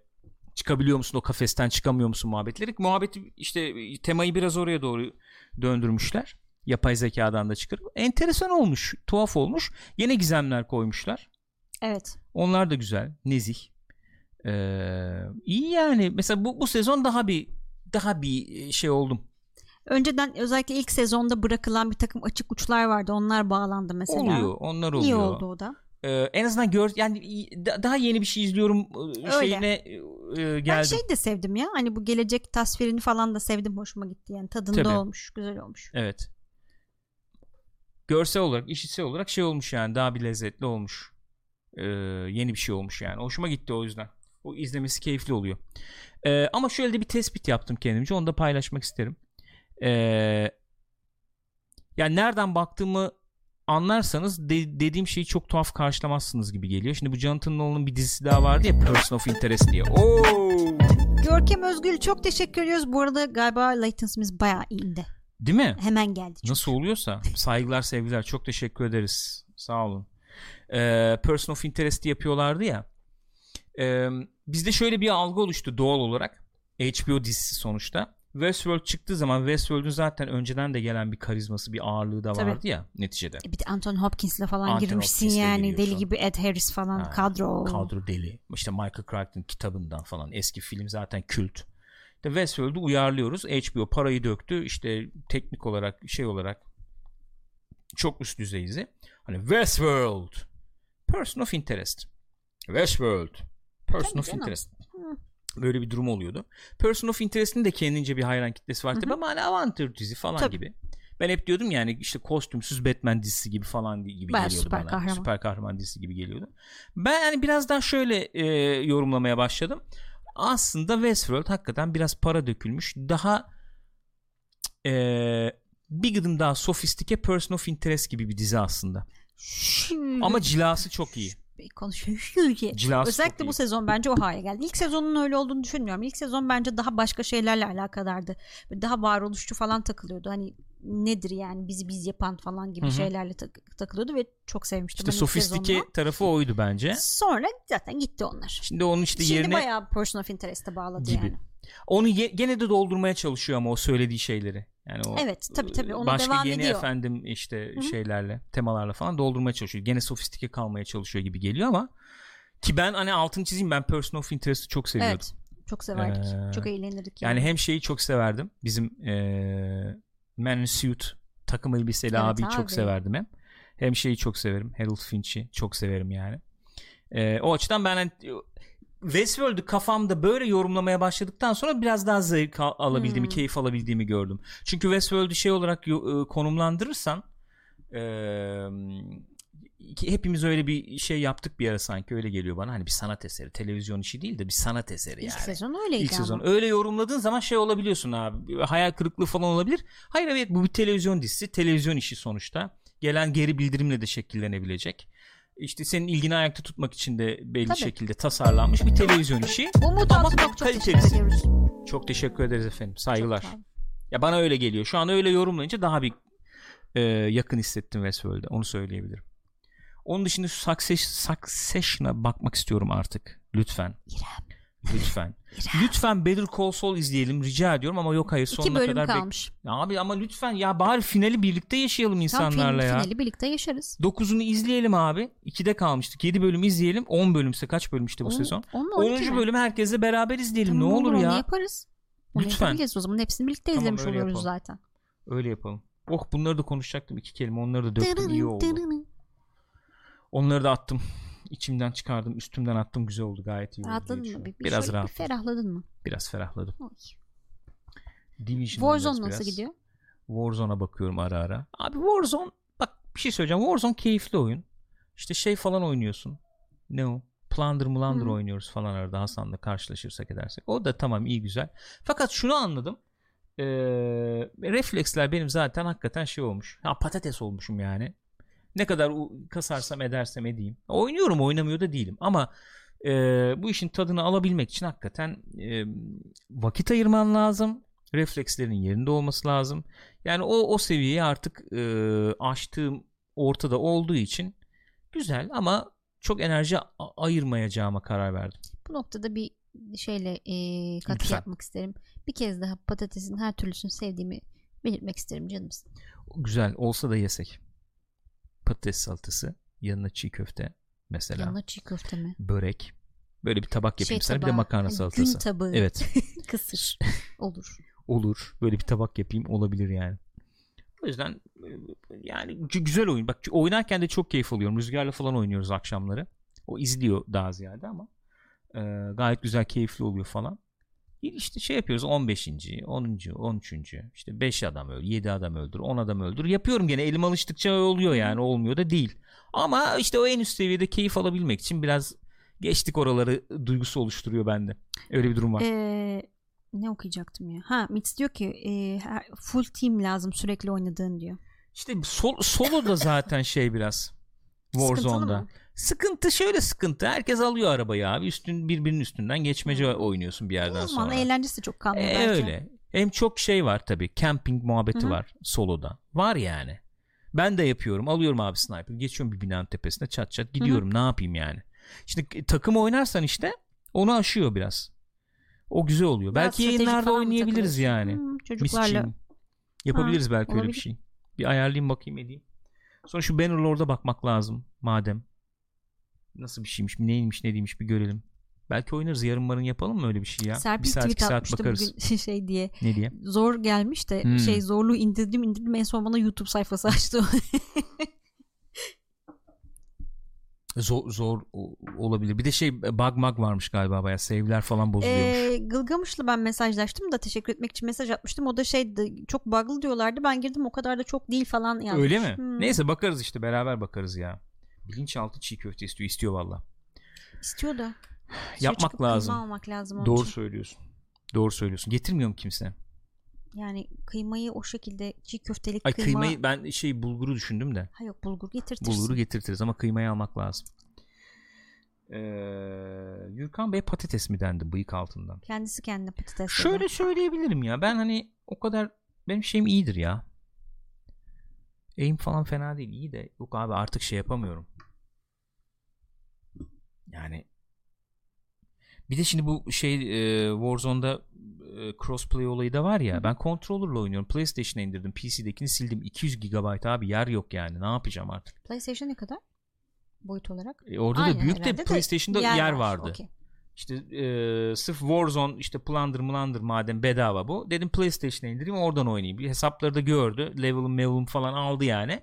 çıkabiliyor musun o kafesten çıkamıyor musun muhabbetleri. Muhabbeti işte temayı biraz oraya doğru döndürmüşler. Yapay zekadan da çıkarıp. Enteresan olmuş. Tuhaf olmuş. Yine gizemler koymuşlar. Evet. Onlar da güzel. Nezih. Ee, iyi yani. Mesela bu, bu sezon daha bir daha bir şey oldum. Önceden özellikle ilk sezonda bırakılan bir takım açık uçlar vardı. Onlar bağlandı mesela. Oluyor. Onlar oluyor. İyi oldu o da. Ee, en azından gör yani daha yeni bir şey izliyorum e, Öyle. şeyine e, geldim. Ben şey de sevdim ya. Hani bu gelecek tasvirini falan da sevdim. Hoşuma gitti yani. Tadında Tabii. olmuş. Güzel olmuş. Evet. Görsel olarak, işitsel olarak şey olmuş yani daha bir lezzetli olmuş. Ee, yeni bir şey olmuş yani. Hoşuma gitti o yüzden. O izlemesi keyifli oluyor. Ee, ama şöyle de bir tespit yaptım kendimce. Onu da paylaşmak isterim. Ee, yani nereden baktığımı anlarsanız de- dediğim şeyi çok tuhaf karşılamazsınız gibi geliyor. Şimdi bu Jonathan Nolan'ın bir dizisi daha vardı ya Person of Interest diye. Oo! Görkem Özgül çok teşekkür ediyoruz. Bu arada galiba latency'miz bayağı indi. Değil mi? Hemen geldi. çünkü. Nasıl oluyorsa saygılar sevgiler çok teşekkür ederiz sağ olun ee, Person of Interest yapıyorlardı ya ee, bizde şöyle bir algı oluştu doğal olarak HBO dizisi sonuçta Westworld çıktığı zaman Westworld'un zaten önceden de gelen bir karizması bir ağırlığı da Tabii. vardı ya neticede E Bir de Anthony Hopkins'le falan Anthony girmişsin Hopkins'le yani. giriyorsun. Deli gibi Ed Harris falan Ha, kadro. kadro deli işte Michael Crichton kitabından falan eski film zaten kült de Westworld'u uyarlıyoruz HBO parayı döktü işte teknik olarak şey olarak çok üst düzeydi hani Westworld person of interest Westworld person Tabii of canım. interest. Böyle bir durum oluyordu person of interest'in de kendince bir hayran kitlesi var tabii ama hani avantür dizi falan Tabii. gibi ben hep diyordum yani işte kostümsüz Batman dizisi gibi falan gibi Bayağı geliyordu süper bana. kahraman. Süper kahraman dizisi gibi geliyordu. Ben yani biraz daha şöyle e, yorumlamaya başladım. Aslında Westworld hakikaten biraz para dökülmüş. Daha e, bir gıdım daha sofistike Person of Interest gibi bir dizi aslında. Şöyle Ama cilası çok iyi. Konuşuyor. Özellikle bu sezon bence o hale geldi. İlk sezonun öyle olduğunu düşünmüyorum. İlk sezon bence daha başka şeylerle alakadardı. Daha varoluşçu falan takılıyordu. Hani nedir yani bizi biz yapan falan gibi Hı hı. şeylerle tak- takılıyordu ve çok sevmiştim. İşte sofistike sezonunu. tarafı oydu bence. Sonra zaten gitti onlar. Şimdi onun işte Şimdi yerine bayağı Person of Interest'e bağladı Gibi. yani. onu ye- gene de doldurmaya çalışıyor ama o söylediği şeyleri. Yani o Evet tabii tabii onu başka devam yeni ediyor. efendim işte Hı hı. şeylerle temalarla falan doldurmaya çalışıyor. Gene sofistike kalmaya çalışıyor gibi geliyor ama ki ben hani altını çizeyim ben Person of Interest'i çok seviyordum. Evet. Çok severdik. Ee, çok eğlenirdik. Yani hem şeyi çok severdim. Bizim eee Man in Suit takım elbiseli Evet abiyi abi. çok severdim hem. Hem şeyi çok severim. Harold Finch'i çok severim yani. Eee, o açıdan ben hani, Westworld'ü kafamda böyle yorumlamaya başladıktan sonra biraz daha zevk al- alabildiğimi, Hmm. keyif alabildiğimi gördüm. Çünkü Westworld'ü şey olarak yo- e, konumlandırırsan ki hepimiz öyle bir şey yaptık bir ara sanki öyle geliyor bana. Hani bir sanat eseri, televizyon işi değil de bir sanat eseri İlk yani. sezon öyleydi İlk ama. sezon. Öyle yorumladığın zaman şey olabiliyorsun abi. Hayal kırıklığı falan olabilir. Hayır evet bu bir televizyon dizisi. Televizyon işi sonuçta. Gelen geri bildirimle de şekillenebilecek. İşte senin ilgini ayakta tutmak için de belli Tabii. şekilde tasarlanmış bir televizyon işi. Umut Ama çok teşekkür kalitelisi. ediyoruz. Çok teşekkür ederiz efendim. Saygılar. Ya bana öyle geliyor. Şu an öyle yorumlayınca daha bir e, yakın hissettim Westworld'e. Onu söyleyebilirim. Onun dışında şu Success- Succession'a bakmak istiyorum artık. Lütfen. İrem. Lütfen. Lütfen Better Call Saul izleyelim rica ediyorum ama yok hayır İki sonuna bölüm kadar bek- kalmış. Ya abi ama lütfen ya bari finali birlikte yaşayalım insanlarla film, ya. finali birlikte yaşarız. 9'unu izleyelim abi. 2'de kalmıştık. 7 bölüm izleyelim. 10 bölümse kaç bölüm işte bu On- sezon? onunla 10. 12 mi? bölümü herkesle beraber izleyelim. Tamam, ne olur Onu ya. yaparız. Onu Lütfen. yapabiliriz o zaman. Hepsini birlikte Tamam, izlemiş oluyoruz yapalım. zaten. Öyle yapalım. Oh bunları da konuşacaktım iki kelime. Onları da döktüm iyi oldu. Onları da attım. İçimden çıkardım. Üstümden attım. Güzel oldu. Gayet iyi Rahatladın mı? Bir, bir Biraz rahat. Bir ferahladın mı? Biraz ferahladım. Oy. Division Warzone nasıl biraz. gidiyor? Warzone'a bakıyorum ara ara. Abi Warzone bak bir şey söyleyeceğim. Warzone keyifli oyun. İşte şey falan oynuyorsun. Ne o? Plunder Mulander Hı. oynuyoruz falan arada Hasan'la karşılaşırsak edersek. O da tamam iyi güzel. Fakat şunu anladım. Ee, refleksler benim zaten hakikaten şey olmuş. Ha patates olmuşum yani. Ne kadar kasarsam edersem edeyim. Oynuyorum oynamıyor da değilim. Ama e, bu işin tadını alabilmek için hakikaten e, vakit ayırman lazım. Reflekslerin yerinde olması lazım. Yani o o seviyeyi artık e, aştığım ortada olduğu için güzel ama çok enerji ayırmayacağıma karar verdim. Bu noktada bir şeyle e, katkı Lütfen. yapmak isterim. Bir kez daha patatesin her türlüsünü sevdiğimi belirtmek isterim canımsın. Güzel olsa da yesek. Patates salatası, yanına çiğ köfte mesela, Yanına çiğ köfte mi? börek. Böyle bir tabak yapayım sana bir de makarna hani salatası. Gün tabağı. Evet. Kısır. Olur. olur. Böyle bir tabak yapayım olabilir yani. O yüzden e, yani gü- güzel oyun. Bak oynarken de çok keyif alıyorum. Rüzgarla falan oynuyoruz akşamları. O izliyor daha ziyade ama e, gayet güzel keyifli oluyor falan. İşte şey yapıyoruz 15. 10. 13. işte 5 adam öldür, 7 adam öldür, 10 adam öldür. Yapıyorum gene elim alıştıkça oluyor yani olmuyor da değil. Ama işte o en üst seviyede keyif alabilmek için biraz geçtik oraları duygusu oluşturuyor bende. Öyle bir durum var. Ee, ne okuyacaktım ya? Ha Mitz diyor ki e, full team lazım sürekli oynadığın diyor. İşte sol, solo da zaten şey biraz Warzone'da. Sıkıntı şöyle sıkıntı. Herkes alıyor arabayı abi. Üstün birbirinin üstünden geçmece oynuyorsun bir yerden sonra. eğlencesi de çok kalmıyor E, öyle. Hem çok şey var tabii. Camping muhabbeti Hı hı. var soloda. Var yani. Ben de yapıyorum. Alıyorum abi sniper. Geçiyorum bir binanın tepesine çat çat gidiyorum. Ne yapayım yani. Şimdi takım oynarsan işte onu aşıyor biraz. O güzel oluyor. Daha belki yayınlarda oynayabiliriz yani. Hmm, çocuklarla. Yapabiliriz belki öyle bir olabilir. şey. Bir ayarlayayım bakayım edeyim. Sonra şu Bannerlord'a bakmak lazım madem. Nasıl bir şeymiş, neymiş, ne değilmiş bir görelim. Belki oynarız yarın marın yapalım mı öyle bir şey ya? Serpil bir saat tweet saat bakarız. bugün şey diye. Ne diye? Zor gelmiş de Hmm. şey zorluğu indirdim indirdim en son bana YouTube sayfası açtı. Zor, zor olabilir. Bir de şey bug mag varmış galiba baya. Save'ler falan bozuluyormuş. Ee, Gılgamış'la ben mesajlaştım da teşekkür etmek için mesaj atmıştım. O da şeydi çok bug'lı diyorlardı. Ben girdim o kadar da çok değil falan yazmış. Öyle mi? Hmm. Neyse bakarız işte beraber bakarız ya. Bilinçaltı çiğ köfte istiyor. istiyor valla. İstiyor da. Yapmak lazım. almak lazım onun Doğru için. söylüyorsun. Doğru söylüyorsun. Getirmiyor mu kimse? Yani kıymayı o şekilde çiğ köftelik Ay kıyma. kıymayı ben şey bulguru düşündüm de. Ha yok bulgur getirtirsin. Bulguru getirtiriz ama kıymayı almak lazım. Ee, Gürkan Bey patates mi dendi bıyık altından? Kendisi kendine patates dedi. Şöyle söyleyebilirim ya. Ben hani o kadar benim şeyim iyidir ya. Aim falan fena değil. iyi de yok abi artık şey yapamıyorum. Yani bir de şimdi bu şey e, Warzone'da e, crossplay olayı da var ya. Ben controller'la oynuyorum. PlayStation'a indirdim. PC'dekini sildim. 200 GB abi yer yok yani. Ne yapacağım artık? PlayStation ne kadar? Boyut olarak. E, orada Aynen da büyük de herhalde de PlayStation'da yer, vardı. Okey. İşte e, sırf Warzone işte Plunder Mulander madem bedava bu. Dedim PlayStation'a indireyim oradan oynayayım. Bir hesapları da gördü. Level'ım level'ım falan aldı yani.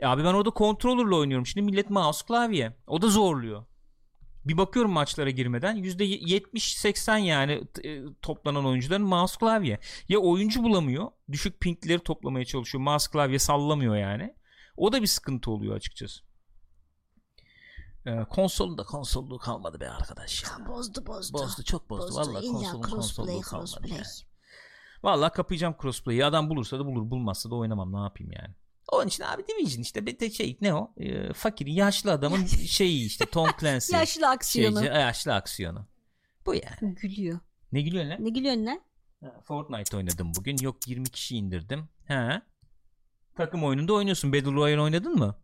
E abi ben orada controller'la oynuyorum. Şimdi millet mouse klavye. O da zorluyor. Bir bakıyorum maçlara girmeden %70-80 yani e, toplanan oyuncuların mouse klavye. Ya oyuncu bulamıyor. Düşük pingleri toplamaya çalışıyor. Mouse klavye sallamıyor yani. O da bir sıkıntı oluyor açıkçası. Ee, konsolun da konsolluğu kalmadı be arkadaş ya. Bozdu bozdu. Bozdu çok bozdu. Vallahi İlla konsolun konsolluğu kalmadı. crossplay. yani. Vallahi kapayacağım crossplay'i. Adam bulursa da bulur, bulmazsa da oynamam. Ne yapayım yani? Onun için abi Division işte bir şey ne o? Ee, fakirin yaşlı adamın şeyi işte Tom Clancy. Yaşlı aksiyonu. Şeyci, yaşlı aksiyonu. Bu yani. Gülüyor. Ne gülüyorsun lan? Ne gülüyorsun lan? Ha, Fortnite oynadım bugün. Yok 20 kişi indirdim. He. Takım oyununda oynuyorsun. Battle Royale oynadın mı?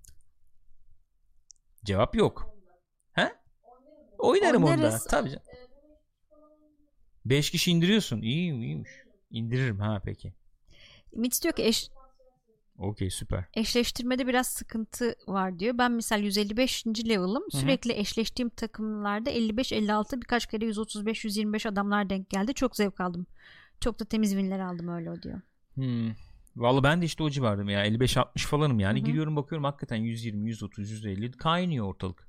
Cevap yok. He? Oynarım onda. Oynarız. Tabii canım. 5 kişi indiriyorsun. İyi iyiymiş. İndiririm ha peki. Mitch diyor ki eş, Okey süper. eşleştirmede biraz sıkıntı var diyor. Ben misal 155. level'ım. Sürekli eşleştiğim takımlarda 55-56 birkaç kere 135-125 adamlar denk geldi. Çok zevk aldım. Çok da temiz winler aldım öyle o diyor. Hmm. Vallahi ben de işte o civardayım ya. 55-60 falanım yani. Hı hı. Giriyorum bakıyorum hakikaten 120, 130, 150 kaynıyor ortalık.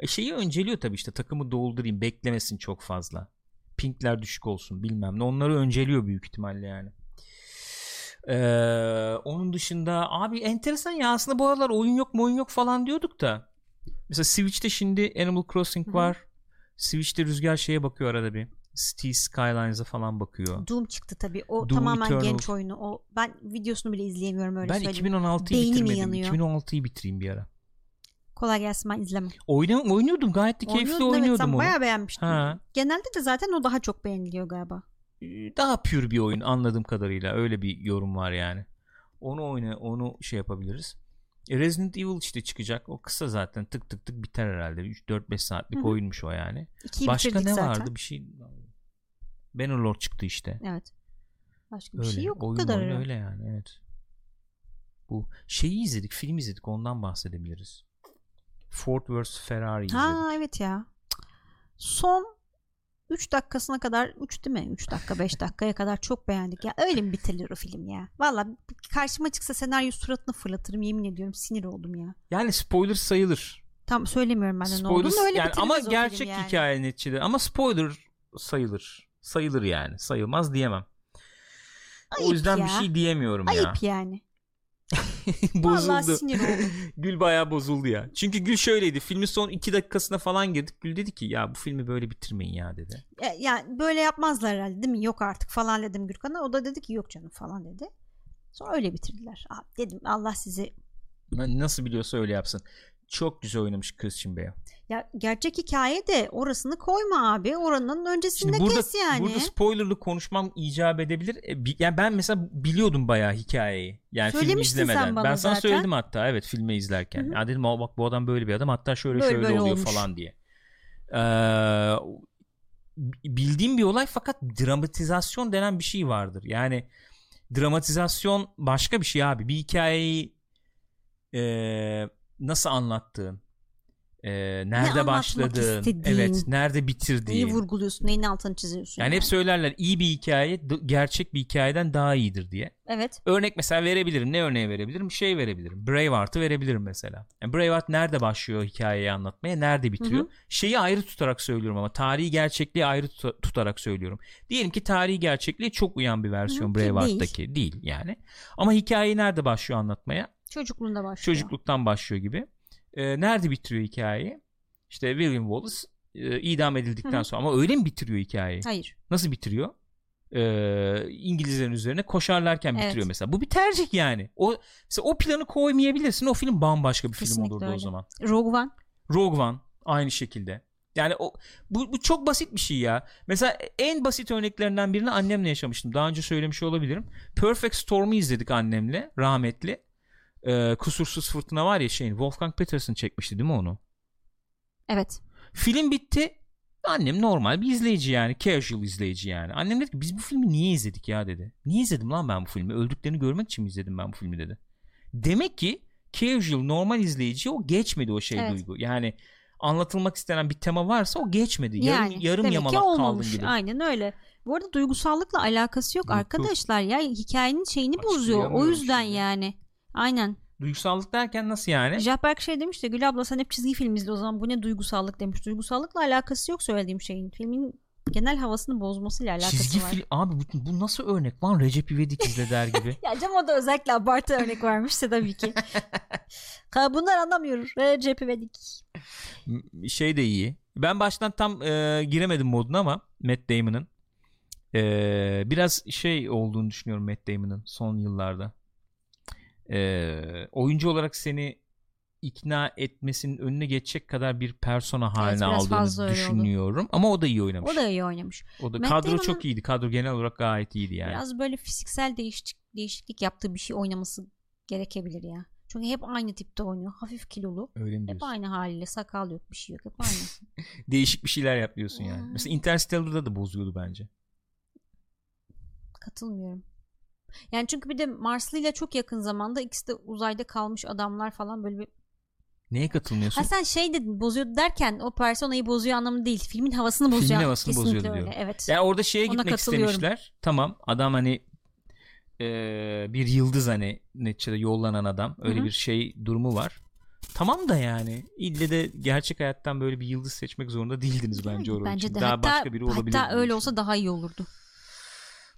E şeyi önceliyor tabii işte takımı doldurayım beklemesin çok fazla. Pinkler düşük olsun bilmem ne. Onları önceliyor büyük ihtimalle yani. Ee, onun dışında abi enteresan ya aslında bu aralar oyun yok mu oyun yok falan diyorduk da Mesela Switch'te şimdi Animal Crossing Hı-hı. var. Switch'te Rüzgar şeye bakıyor arada bir. City Skylines'a falan bakıyor. Doom çıktı tabii. O Doom tamamen Eternal. genç oyunu. O ben videosunu bile izleyemiyorum öyle ben söyleyeyim. 2016'yı Beynim bitirmedim. yanıyor. 2016'yı bitireyim bir ara. Kolay gelsin ben izlemem. Oyna, oynuyordum gayet de keyifli Oynuyordun, evet, oynuyordum sen onu. bayağı beğenmiştin. Ha. Genelde de zaten o daha çok beğeniliyor galiba. Ee, Daha pür bir oyun anladığım kadarıyla öyle bir yorum var yani. Onu oyna onu şey yapabiliriz. E, Resident Evil işte çıkacak. O kısa zaten tık tık tık biter herhalde. 3-4-5 saatlik Hı hı. oyunmuş o yani. İkiyi Başka ne zaten. vardı? Bir şey Bannerlord çıktı işte. Evet. Başka bir Öyle. şey yok o oyun kadar. oyun öyle yani evet. Bu şeyi izledik, film izledik. Ondan bahsedebiliriz. Ford vs Ferrari izledik. Ha evet ya. Son 3 dakikasına kadar 3 değil mi? 3 dakika 5 dakikaya kadar çok beğendik ya. Öyle mi bitirilir o film ya? Valla karşıma çıksa senaryo suratına fırlatırım yemin ediyorum sinir oldum ya. Yani spoiler sayılır. Tam söylemiyorum ben de ne Spoiler olduğunu da öyle yani ama gerçek yani. hikaye neticede ama spoiler sayılır. Sayılır yani. Sayılmaz diyemem. Ayıp o yüzden ya. bir şey diyemiyorum ya. Ayıp yani. Vallahi bozuldu. sinir oldum. Gül bayağı bozuldu ya. Çünkü Gül şöyleydi. Filmin son iki dakikasına falan girdik. Gül dedi ki ya bu filmi böyle bitirmeyin ya dedi. E, yani böyle yapmazlar herhalde değil mi? Yok artık falan dedim Gürkan'a. O da dedi ki yok canım falan dedi. Sonra öyle bitirdiler. Abi dedim Allah sizi Na- Nasıl biliyorsa öyle yapsın. Çok güzel oynamış Christian Bale. Ya gerçek hikaye de orasını koyma abi. Oranın öncesinde Şimdi burada, kes yani. burada spoilerlı konuşmam icap edebilir. E, yani ben mesela biliyordum bayağı hikayeyi. Yani filmi Söylemiştin sen izlemeden. bana ben sana zaten. söyledim hatta evet filmi izlerken. Hı hı. Ya dedim "Aa, bak bu adam böyle bir adam hatta şöyle Böyle şöyle böyle oluyor olmuş. falan diye. Ee, bildiğim bir olay fakat dramatizasyon denen bir şey vardır. Yani dramatizasyon başka bir şey abi. Bir hikayeyi e, nasıl anlattığın, e, nerede anlatmak başladığın, istediğin, evet, nerede Neyi bitirdiğin. vurguluyorsun, neyin altını çiziyorsun. Yani hep söylerler iyi bir hikaye gerçek bir hikayeden daha iyidir diye. Evet. Örnek mesela verebilirim. Ne örneği verebilirim? Şey verebilirim. Braveheart'ı verebilirim mesela. Yani Braveheart nerede başlıyor hikayeyi anlatmaya, nerede bitiriyor? Hı Şeyi ayrı tutarak söylüyorum ama tarihi gerçekliği ayrı tuta- tutarak söylüyorum. Diyelim ki tarihi gerçekliğe çok uyan bir versiyon Hı hı, ki Braveheart'taki değil. yani. Ama hikayeyi nerede başlıyor anlatmaya? Çocukluğunda başlıyor. Çocukluktan başlıyor gibi. Ee, nerede bitiriyor hikayeyi? İşte William Wallace e, idam edildikten Hı hı. sonra ama öyle mi bitiriyor hikayeyi? Hayır. Nasıl bitiriyor? Ee, İngilizlerin üzerine koşarlarken Evet. bitiriyor mesela. Bu bir tercih yani. O mesela o planı koymayabilirsin. O film bambaşka bir film Kesinlikle olurdu o öyle. zaman. Rogue One. Rogue One aynı şekilde. Yani o bu, bu çok basit bir şey ya. Mesela en basit örneklerinden birini annemle yaşamıştım. Daha önce söylemiş olabilirim. Perfect Storm'u izledik annemle rahmetli. Ee, kusursuz fırtına var ya şeyin Wolfgang Peterson çekmişti değil mi onu? Evet. Film bitti. Annem normal bir izleyici yani. Casual izleyici yani. Annem dedi ki biz bu filmi niye izledik ya dedi. Niye izledim lan ben bu filmi? Öldüklerini görmek için mi izledim ben bu filmi dedi. Demek ki casual normal izleyici o geçmedi o şey Evet. duygu. Yani anlatılmak istenen bir tema varsa o geçmedi. Yarım, Yani yarım yamalak kaldın gibi. Aynen öyle. Bu arada duygusallıkla alakası yok yok. arkadaşlar ya hikayenin şeyini bozuyor. O yüzden yani. Aynen. Duygusallık derken nasıl yani? Jack şey demiş de Gül abla sen hep çizgi film izle o zaman bu ne duygusallık demiş. Duygusallıkla alakası yok söylediğim şeyin. Filmin genel havasını bozmasıyla alakası Çizgi var. film abi bu, bu nasıl örnek lan Recep İvedik izle der gibi. Ya Cem o da özellikle abartı örnek vermişse tabii ki. Bunlar anlamıyor. Recep İvedik. Şey de iyi. Ben baştan tam e, giremedim moduna ama Matt Damon'ın e, biraz şey olduğunu düşünüyorum Matt Damon'ın son yıllarda. E, oyuncu olarak seni ikna etmesinin önüne geçecek kadar bir persona haline fazla aldığını öyle oldu. düşünüyorum. Ama o da iyi oynamış. O da iyi oynamış. O da Matt kadro Damon'ın- çok iyiydi. Kadro genel olarak gayet iyiydi yani. Biraz böyle fiziksel değişik, değişiklik yaptığı bir şey oynaması gerekebilir ya. Çünkü hep aynı tipte oynuyor. Hafif kilolu. Öyle mi Hep aynı haliyle. Sakal yok bir şey yok. Hep aynı. Değişik bir şeyler yap diyorsun yani. Mesela Interstellar'da da bozuyordu bence. Katılmıyorum. Yani çünkü bir de Marslı ile çok yakın zamanda ikisi de uzayda kalmış adamlar falan böyle bir... Neye katılmıyorsun? Ha sen şey dedin bozuyordu derken o personayı bozuyor anlamı değil. Filmin havasını bozuyor. Filmin havasını Kesinlikle bozuyordu öyle. diyor. Evet. Yani orada şeye Ona gitmek istemişler. Tamam adam hani e, bir yıldız hani neticede yollanan adam. Öyle Hı hı. bir şey durumu var. Tamam da yani ille de gerçek hayattan böyle bir yıldız seçmek zorunda değildiniz bence orada. bence için. de. Daha hatta, başka biri olabilir. hatta öyle olsa daha iyi olurdu.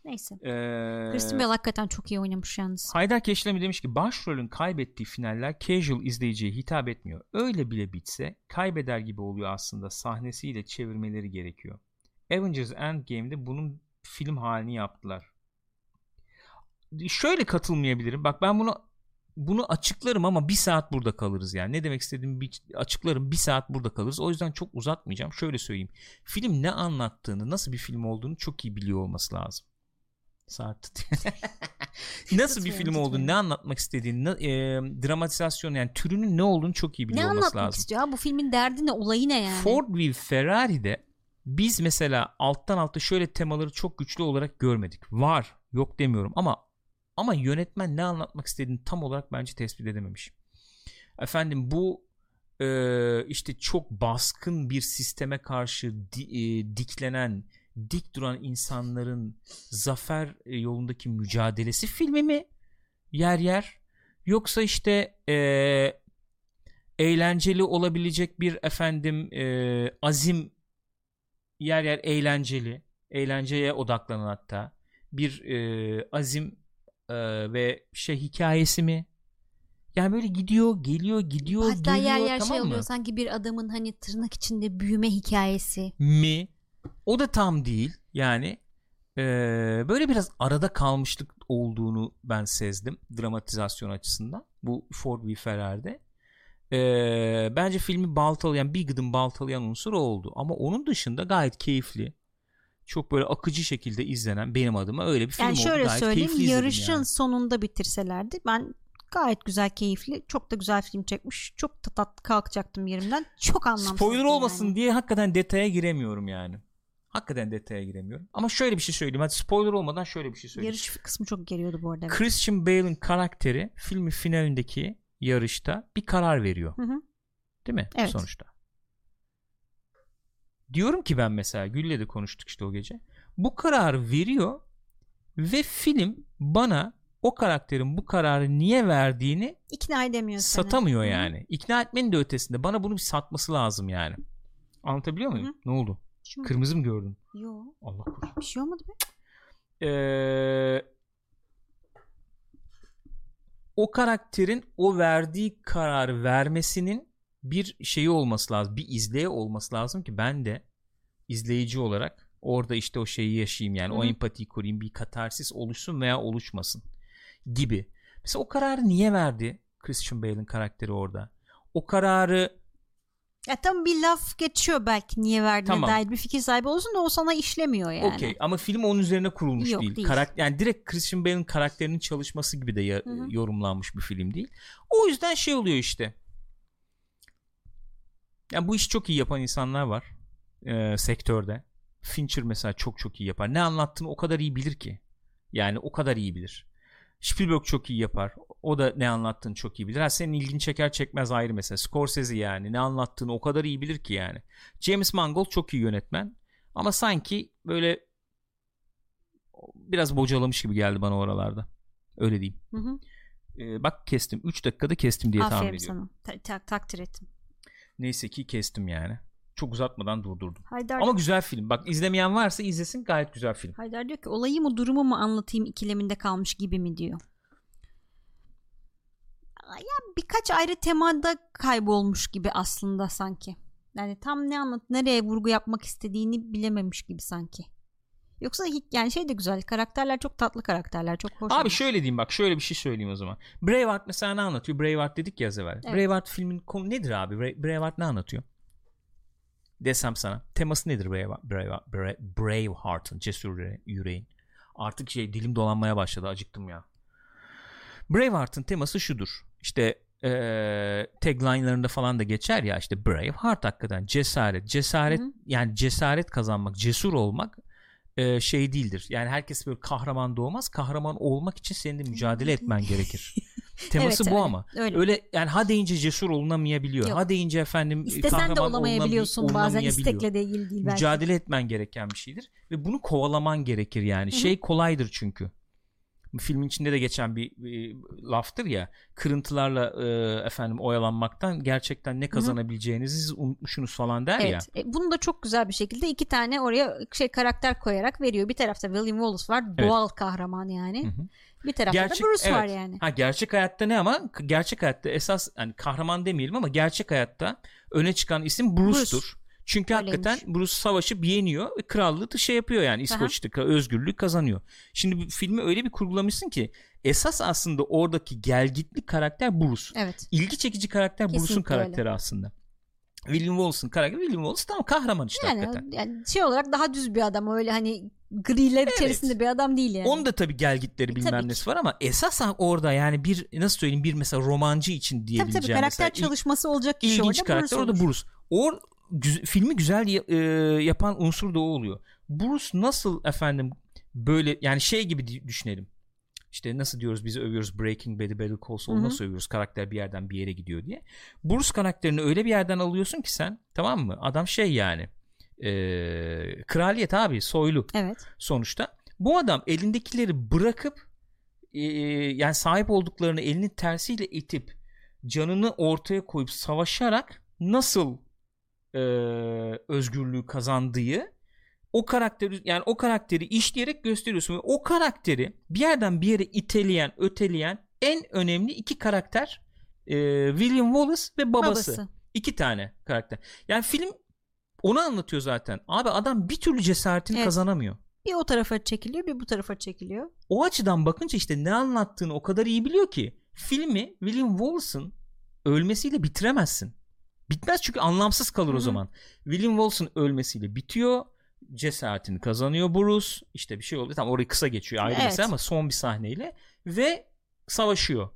Neyse. Ee, Kristen Bell hakikaten çok iyi oynamış yalnız. Haydar Keşlemi demiş ki başrolün kaybettiği finaller casual izleyiciye hitap etmiyor. Öyle bile bitse kaybeder gibi oluyor aslında sahnesiyle çevirmeleri gerekiyor. Avengers Endgame'de bunun film halini yaptılar. Şöyle katılmayabilirim. Bak ben bunu bunu açıklarım ama bir saat burada kalırız yani. Ne demek istediğimi bir açıklarım. Bir saat burada kalırız. O yüzden çok uzatmayacağım. Şöyle söyleyeyim. Film ne anlattığını, nasıl bir film olduğunu çok iyi biliyor olması lazım. Saat nasıl bir film olduğunu, ne anlatmak istediğini, ne, e, dramatizasyon yani türünün ne olduğunu çok iyi biliyor ne olması anlatmak lazım. istiyor? Ha, bu filmin derdi ne? Olayı ne yani? Ford v Ferrari'de biz mesela alttan alta şöyle temaları çok güçlü olarak görmedik. Var, yok demiyorum ama ama yönetmen ne anlatmak istediğini tam olarak bence tespit edememiş. Efendim bu e, işte çok baskın bir sisteme karşı di, e, diklenen, dik duran insanların zafer e, yolundaki mücadelesi filmi mi? Yer yer. Yoksa işte e, eğlenceli olabilecek bir efendim e, azim yer yer eğlenceli eğlenceye odaklanan hatta bir e, azim e, ve şey hikayesi mi yani böyle gidiyor geliyor gidiyor Hatta geliyor yer yer tamam şey mı? oluyor sanki bir adamın hani tırnak içinde büyüme hikayesi. mi o da tam değil yani e, böyle biraz arada kalmışlık olduğunu ben sezdim dramatizasyon açısından bu Ford v Ferrari'de e, bence filmi baltalayan bir gıdım baltalayan unsur oldu ama onun dışında gayet keyifli çok böyle akıcı şekilde izlenen benim adıma öyle bir film Yani oldu şöyle gayet söyleyeyim keyifli yarışın yani. sonunda bitirselerdi ben gayet güzel keyifli çok da güzel film çekmiş çok da tatlı kalkacaktım yerimden çok anlamsız Spoiler olmasın yani. diye hakikaten detaya giremiyorum yani. Hakikaten detaya giremiyorum. Ama şöyle bir şey söyleyeyim. Hadi spoiler olmadan şöyle bir şey söyleyeyim. Yarış kısmı çok geriyordu bu arada. Christian Bale'ın karakteri filmin finalindeki yarışta bir karar veriyor. Hı hı. Değil mi? Evet. Sonuçta. Diyorum ki ben mesela Gül'le de konuştuk işte o gece. Bu kararı veriyor ve film bana o karakterin bu kararı niye verdiğini İkna edemiyor seni. satamıyor Hı hı. yani. İkna etmenin de ötesinde bana bunu bir satması lazım yani. Anlatabiliyor muyum? Hı. Ne oldu? Şimdi- Kırmızı mı gördün? Yo Allah korusun. bir şey olmadı be. Ee, o karakterin o verdiği kararı vermesinin bir şeyi olması lazım. Bir izleye olması lazım ki ben de izleyici olarak orada işte o şeyi yaşayayım yani o Hı hı. empatiyi kurayım bir katarsis oluşsun veya oluşmasın gibi. Mesela o kararı niye verdi Christian Bale'ın karakteri orada? O kararı Ya tam bir laf geçiyor belki niye verdiğine Tamam. dair bir fikir sahibi olsun da o sana işlemiyor yani. Okey ama film onun üzerine kurulmuş Yok, değil. değil. Karak- yani direkt Christian Bale'ın karakterinin çalışması gibi de ya- yorumlanmış bir film değil. O yüzden şey oluyor işte. Yani bu işi çok iyi yapan insanlar var e, sektörde. Fincher mesela çok çok iyi yapar. Ne anlattığını o kadar iyi bilir ki. Yani o kadar iyi bilir. Spielberg çok iyi yapar. O da ne anlattığını çok iyi bilir. Ha, senin ilgini çeker çekmez ayrı mesela. Scorsese yani ne anlattığını o kadar iyi bilir ki yani. James Mangold çok iyi yönetmen. Ama sanki böyle biraz bocalamış gibi geldi bana oralarda. Öyle diyeyim. Hı hı. Ee, bak kestim. 3 dakikada kestim diye tahmin Aferin ediyorum. sana. Ta- ta- takdir ettim. Neyse ki kestim yani. Çok uzatmadan durdurdum. Haydar, Ama güzel film. Bak izlemeyen varsa izlesin gayet güzel film. Haydar diyor ki olayı mı durumu mu anlatayım ikileminde kalmış gibi mi diyor. Ya birkaç ayrı temada kaybolmuş gibi aslında sanki. Yani tam ne anlat nereye vurgu yapmak istediğini bilememiş gibi sanki. Yoksa yani şey de güzel. Karakterler çok tatlı karakterler. Çok hoş. Abi olmuş. şöyle diyeyim bak şöyle bir şey söyleyeyim o zaman. Braveheart mesela ne anlatıyor? Braveheart dedik ya az evvel. Evet. Braveheart filmin konu nedir abi? Bra- Braveheart ne anlatıyor? Desem sana. Teması nedir Braveheart, Braveheart, Bra- Braveheart'ın cesur yüre- yüreğin? Artık şey dilim dolanmaya başladı acıktım ya. Braveheart'ın teması şudur. İşte eee tagline'larında falan da geçer ya işte Braveheart hakikaten cesaret. Cesaret Hı hı. yani cesaret kazanmak, cesur olmak eee, şey değildir. Yani herkes böyle kahraman doğmaz. Kahraman olmak için senin de mücadele etmen gerekir. Teması Evet, bu öyle, ama. Öyle. Öyle yani ha deyince cesur olunamayabiliyor. Yok. Ha deyince efendim İstesen de olamayabiliyorsun olunamabi- bazen istekle de ilgili değil belki. Mücadele etmen gereken bir şeydir ve bunu kovalaman gerekir yani. Hı hı. Şey kolaydır çünkü. Filmin içinde de geçen bir, bir laftır ya kırıntılarla e, efendim oyalanmaktan gerçekten ne kazanabileceğinizi unutmuşsunuz falan der ya. Evet. E, bunu da çok güzel bir şekilde iki tane oraya şey karakter koyarak veriyor. Bir tarafta William Wallace var. Evet. Doğal kahraman yani. Hı hı. Bir tarafta Gerçek- da Bruce var evet. yani. Ha gerçek hayatta ne ama gerçek hayatta esas hani kahraman demeyelim ama gerçek hayatta öne çıkan isim Bruce'tur. Çünkü Öyleymiş. hakikaten Bruce savaşıp yeniyor ve krallığı da şey yapıyor yani İskoç'ta özgürlüğü kazanıyor. Şimdi filmi öyle bir kurgulamışsın ki esas aslında oradaki gelgitli karakter Bruce. Evet. İlgi çekici karakter Bruce'un Kesinlikle öyle. karakteri aslında. William Wallace'ın karakteri William Wallace tam kahraman işte Yani, hakikaten. yani şey olarak daha düz bir adam. Öyle hani griler içerisinde bir adam değil yani. Onun da tabii gelgitleri E, bilmem tabii nesi var ama esas orada yani bir nasıl söyleyeyim bir mesela romancı için tabii diyebileceğim tabii karakter mesela çalışması olacak kişi ilginç orada karakter Bruce orada. Bruce. O güz- filmi güzel ya- e, yapan unsur da o oluyor. Bruce nasıl efendim böyle yani şey gibi düşünelim. İşte nasıl diyoruz biz övüyoruz Breaking Bad'i Better Call Saul'u nasıl övüyoruz karakter bir yerden bir yere gidiyor diye. Bruce karakterini öyle bir yerden alıyorsun ki sen tamam mı? Adam şey yani e, kraliyet abi soylu Evet. sonuçta. Bu adam elindekileri bırakıp e, yani sahip olduklarını elinin tersiyle itip canını ortaya koyup savaşarak nasıl e, özgürlüğü kazandığı o karakteri yani o karakteri işleyerek gösteriyorsun ve o karakteri bir yerden bir yere iteleyen, öteleyen en önemli iki karakter e, William Wallace ve babası. Babası. İki tane karakter. Yani film onu anlatıyor zaten. Abi adam bir türlü cesaretini Evet. kazanamıyor. Bir o tarafa çekiliyor bir bu tarafa çekiliyor. O açıdan bakınca işte ne anlattığını o kadar iyi biliyor ki filmi William Wallace'ın ölmesiyle bitiremezsin. Bitmez çünkü anlamsız kalır Hı o zaman. William Wallace'ın ölmesiyle bitiyor. Cesaretini kazanıyor Bruce. İşte bir şey oldu. Tam orayı kısa geçiyor ayrı Evet. ama son bir sahneyle ve savaşıyor.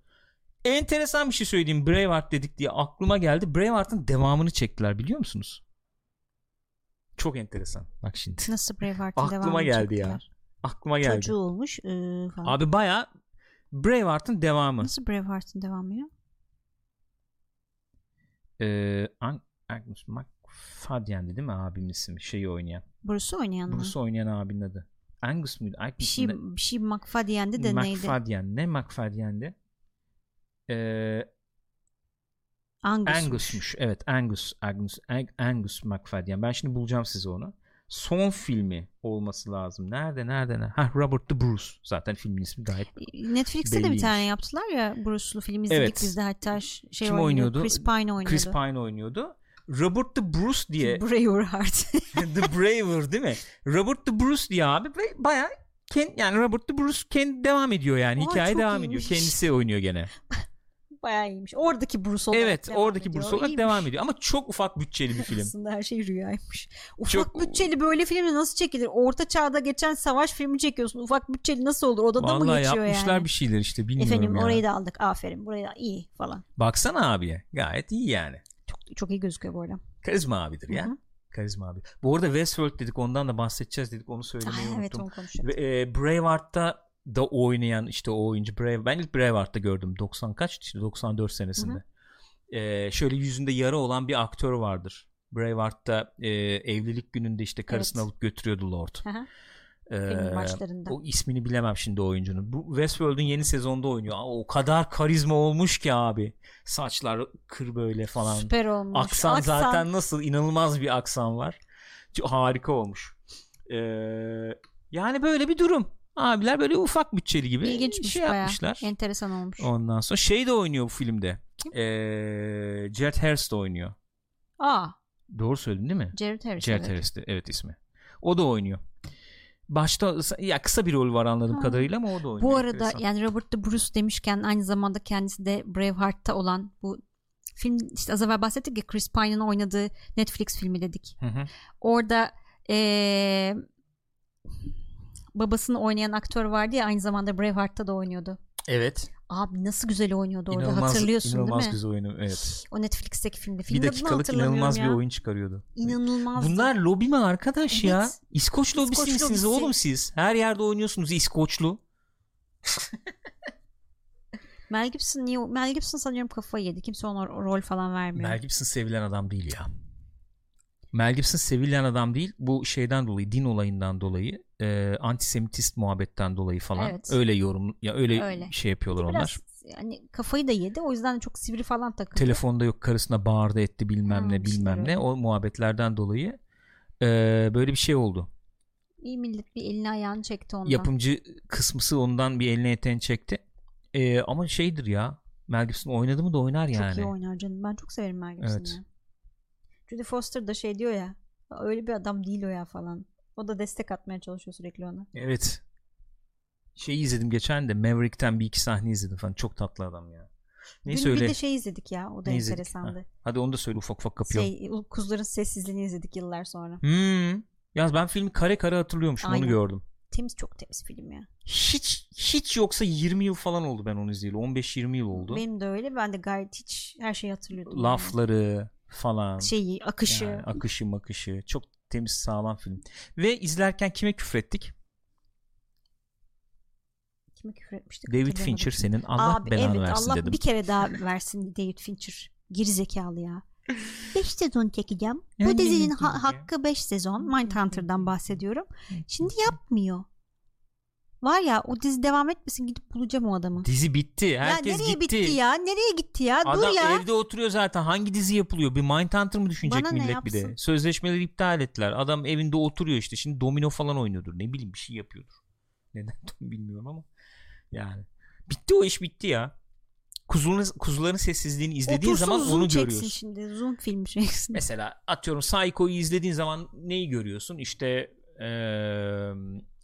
Enteresan bir şey söyleyeyim. Braveheart dedik diye aklıma geldi. Braveheart'ın devamını çektiler biliyor musunuz? Çok enteresan. Bak şimdi. Nasıl Braveheart'ın Aklıma devamını geldi ya. çektiler? Aklıma geldi. Çocuğu olmuş ee, falan. Abi baya Braveheart'ın devamı. Nasıl Braveheart'ın devamı ya? Ee, Agnes McFadden'di değil mi abinin ismi? Şeyi oynayan. Bruce'u oynayan mı? Bruce oynayan abinin adı. Angus muydu? Angus Bir şey, ne- bir şey McFadden'di de neydi? McFadden. Ne McFadden'di? Ee, Angus'muş. Angus'muş. Evet Angus. Angus, Ang- Angus McFadden. Ben şimdi bulacağım size onu. Son filmi olması lazım. Nerede nerede? nerede? Ha Robert the Bruce. Zaten filmin ismi gayet. Netflix'te de bir tane yaptılar ya Bruce'lu film izledik Evet. biz de hatta şey Kim oynuyordu. Chris Pine oynuyordu. Chris Pine oynuyordu. Robert the Bruce diye Braveheart. The Braver değil mi? Robert the Bruce diye abi ve baya kend, yani Robert the Bruce kendi devam ediyor yani. Aa, Hikaye devam iyiymiş. ediyor. Kendisi oynuyor gene. Bayağı iyiymiş. Oradaki Bruce olarak evet, devam oradaki ediyor. Bruce olarak İyiymiş. devam ediyor ama çok ufak bütçeli bir film. Aslında her şey rüyaymış. Ufak Çok- bütçeli böyle filmi nasıl çekilir? Orta çağda geçen savaş filmi çekiyorsun. Ufak bütçeli nasıl olur? Odada mı Vallahi geçiyor yapmışlar yani? bir şeyler işte bilmiyorum Efendim ya. orayı da aldık. Aferin. Burayı da iyi falan. Baksana abiye. Gayet iyi yani. Çok, çok iyi gözüküyor bu arada. Karizma abidir ya. Hı hı. Karizma abi. Bu arada Westworld dedik ondan da bahsedeceğiz dedik onu söylemeyi Ah, evet unuttum. onu konuşacağız. Ve, e, Braveheart'ta da oynayan işte o oyuncu Brave. Ben ilk Braveheart'ta gördüm. 90 kaç? İşte 94 senesinde. E, şöyle yüzünde yara olan bir aktör vardır. Braveheart'ta e, evlilik gününde işte karısını Evet. alıp götürüyordu Lord. Hı hı. E, başlarında. o ismini bilemem şimdi oyuncunun. Bu Westworld'un yeni sezonda oynuyor. O kadar karizma olmuş ki abi. Saçlar kır böyle falan. Süper olmuş. Aksan, zaten nasıl inanılmaz bir aksan var. Harika olmuş. Ee, yani böyle bir durum. Abiler böyle ufak bütçeli gibi İlginçmiş şey bayağı. yapmışlar. Enteresan olmuş. Ondan sonra şey de oynuyor bu filmde. Kim? Ee, Jared Harris de oynuyor. Aa, Doğru söyledim değil mi? Jared Harris. Jared evet. Harris de evet ismi. O da oynuyor. Başta ya kısa bir rol var anladığım Ha. kadarıyla ama o da oynuyor. Bu arada Enteresan. yani Robert de Bruce demişken aynı zamanda kendisi de Braveheart'ta olan bu film işte az evvel bahsettik ya Chris Pine'ın oynadığı Netflix filmi dedik. Hı hı. Orada eee, babasını oynayan aktör vardı ya aynı zamanda Braveheart'ta da oynuyordu. Evet. Abi nasıl güzel oynuyordu orada İnanılmaz, hatırlıyorsun inanılmaz değil mi? güzel oyunu. Evet. O Netflix'teki filmde. Bir Filmin adını dakikalık inanılmaz ya. bir oyun çıkarıyordu. İnanılmazdı. Bunlar lobi mi arkadaş ya? Evet. İskoç lobisi İskoç misiniz lobisi. oğlum siz? Her yerde oynuyorsunuz İskoçlu. Mel Gibson niye Mel Gibson sanıyorum kafayı yedi. Kimse ona rol falan vermiyor. Mel Gibson sevilen adam değil ya. Mel Gibson sevilen adam değil. Bu şeyden dolayı, din olayından dolayı, e, antisemitist muhabbetten dolayı falan. Evet. Öyle yorum ya öyle, Öyle. şey yapıyorlar Biraz onlar. yani kafayı da yedi. O yüzden de çok sivri falan takıldı. Telefonda yok karısına bağırdı etti bilmem Ha, ne bilmem ne. öyle. O muhabbetlerden dolayı e, böyle bir şey oldu. İyi millet bir elini ayağını çekti ondan. Yapımcı kısmısı ondan bir eline eteğini çekti. E, ama şeydir ya. Mel Gibson oynadı mı da oynar Çok yani. iyi oynar canım. Ben çok severim Mel Gibson'ı. Evet. Jodie Foster da şey diyor ya. Öyle bir adam değil o ya falan. O da destek atmaya çalışıyor sürekli ona. Evet. Şeyi izledim geçen de Maverick'ten bir iki sahne izledim falan. Çok tatlı adam ya. Neyse Dün öyle. bir de şey izledik ya. O da Ne enteresandı. Hadi onu da söyle ufak ufak kapıyorum. Şey, kuzuların sessizliğini izledik yıllar sonra. Hmm. Yalnız ben filmi kare kare hatırlıyormuşum Aynen. onu gördüm. Temiz çok temiz film ya. Hiç hiç yoksa 20 yıl falan oldu ben onu izleyeli. 15-20 yıl oldu. Benim de öyle. Ben de gayet hiç her şeyi hatırlıyordum. yani. Falan. Şeyi, akışı. Yani akışı makışı. Çok temiz sağlam film. Ve izlerken kime küfrettik? Kime küfür etmiştik? David Fincher senin Allah Abi belanı evet versin Allah dedim. bir kere daha versin David Fincher. Geri zekalı ya. 5 sezon çekeceğim. Bu dizinin ha- hakkı 5 sezon. Mindhunter'dan bahsediyorum. Şimdi yapmıyor. Var ya o dizi devam etmesin gidip bulacağım o adamı. Dizi bitti. ya Herkes nereye gitti. bitti ya? Nereye gitti ya? Adam Dur ya. evde oturuyor zaten. Hangi dizi yapılıyor? Bir Mindhunter mı düşünecek Bana millet bir de? Sözleşmeleri iptal ettiler. Adam evinde oturuyor işte. Şimdi domino falan oynuyordur. Ne bileyim bir şey yapıyordur. Neden bilmiyorum ama. Yani. Bitti o iş bitti ya. Kuzuların, kuzuların sessizliğini izlediğin Otursun zaman onu görüyorsun. şimdi. Zoom film çeksin. Mesela atıyorum Psycho'yu izlediğin zaman neyi görüyorsun? İşte eee,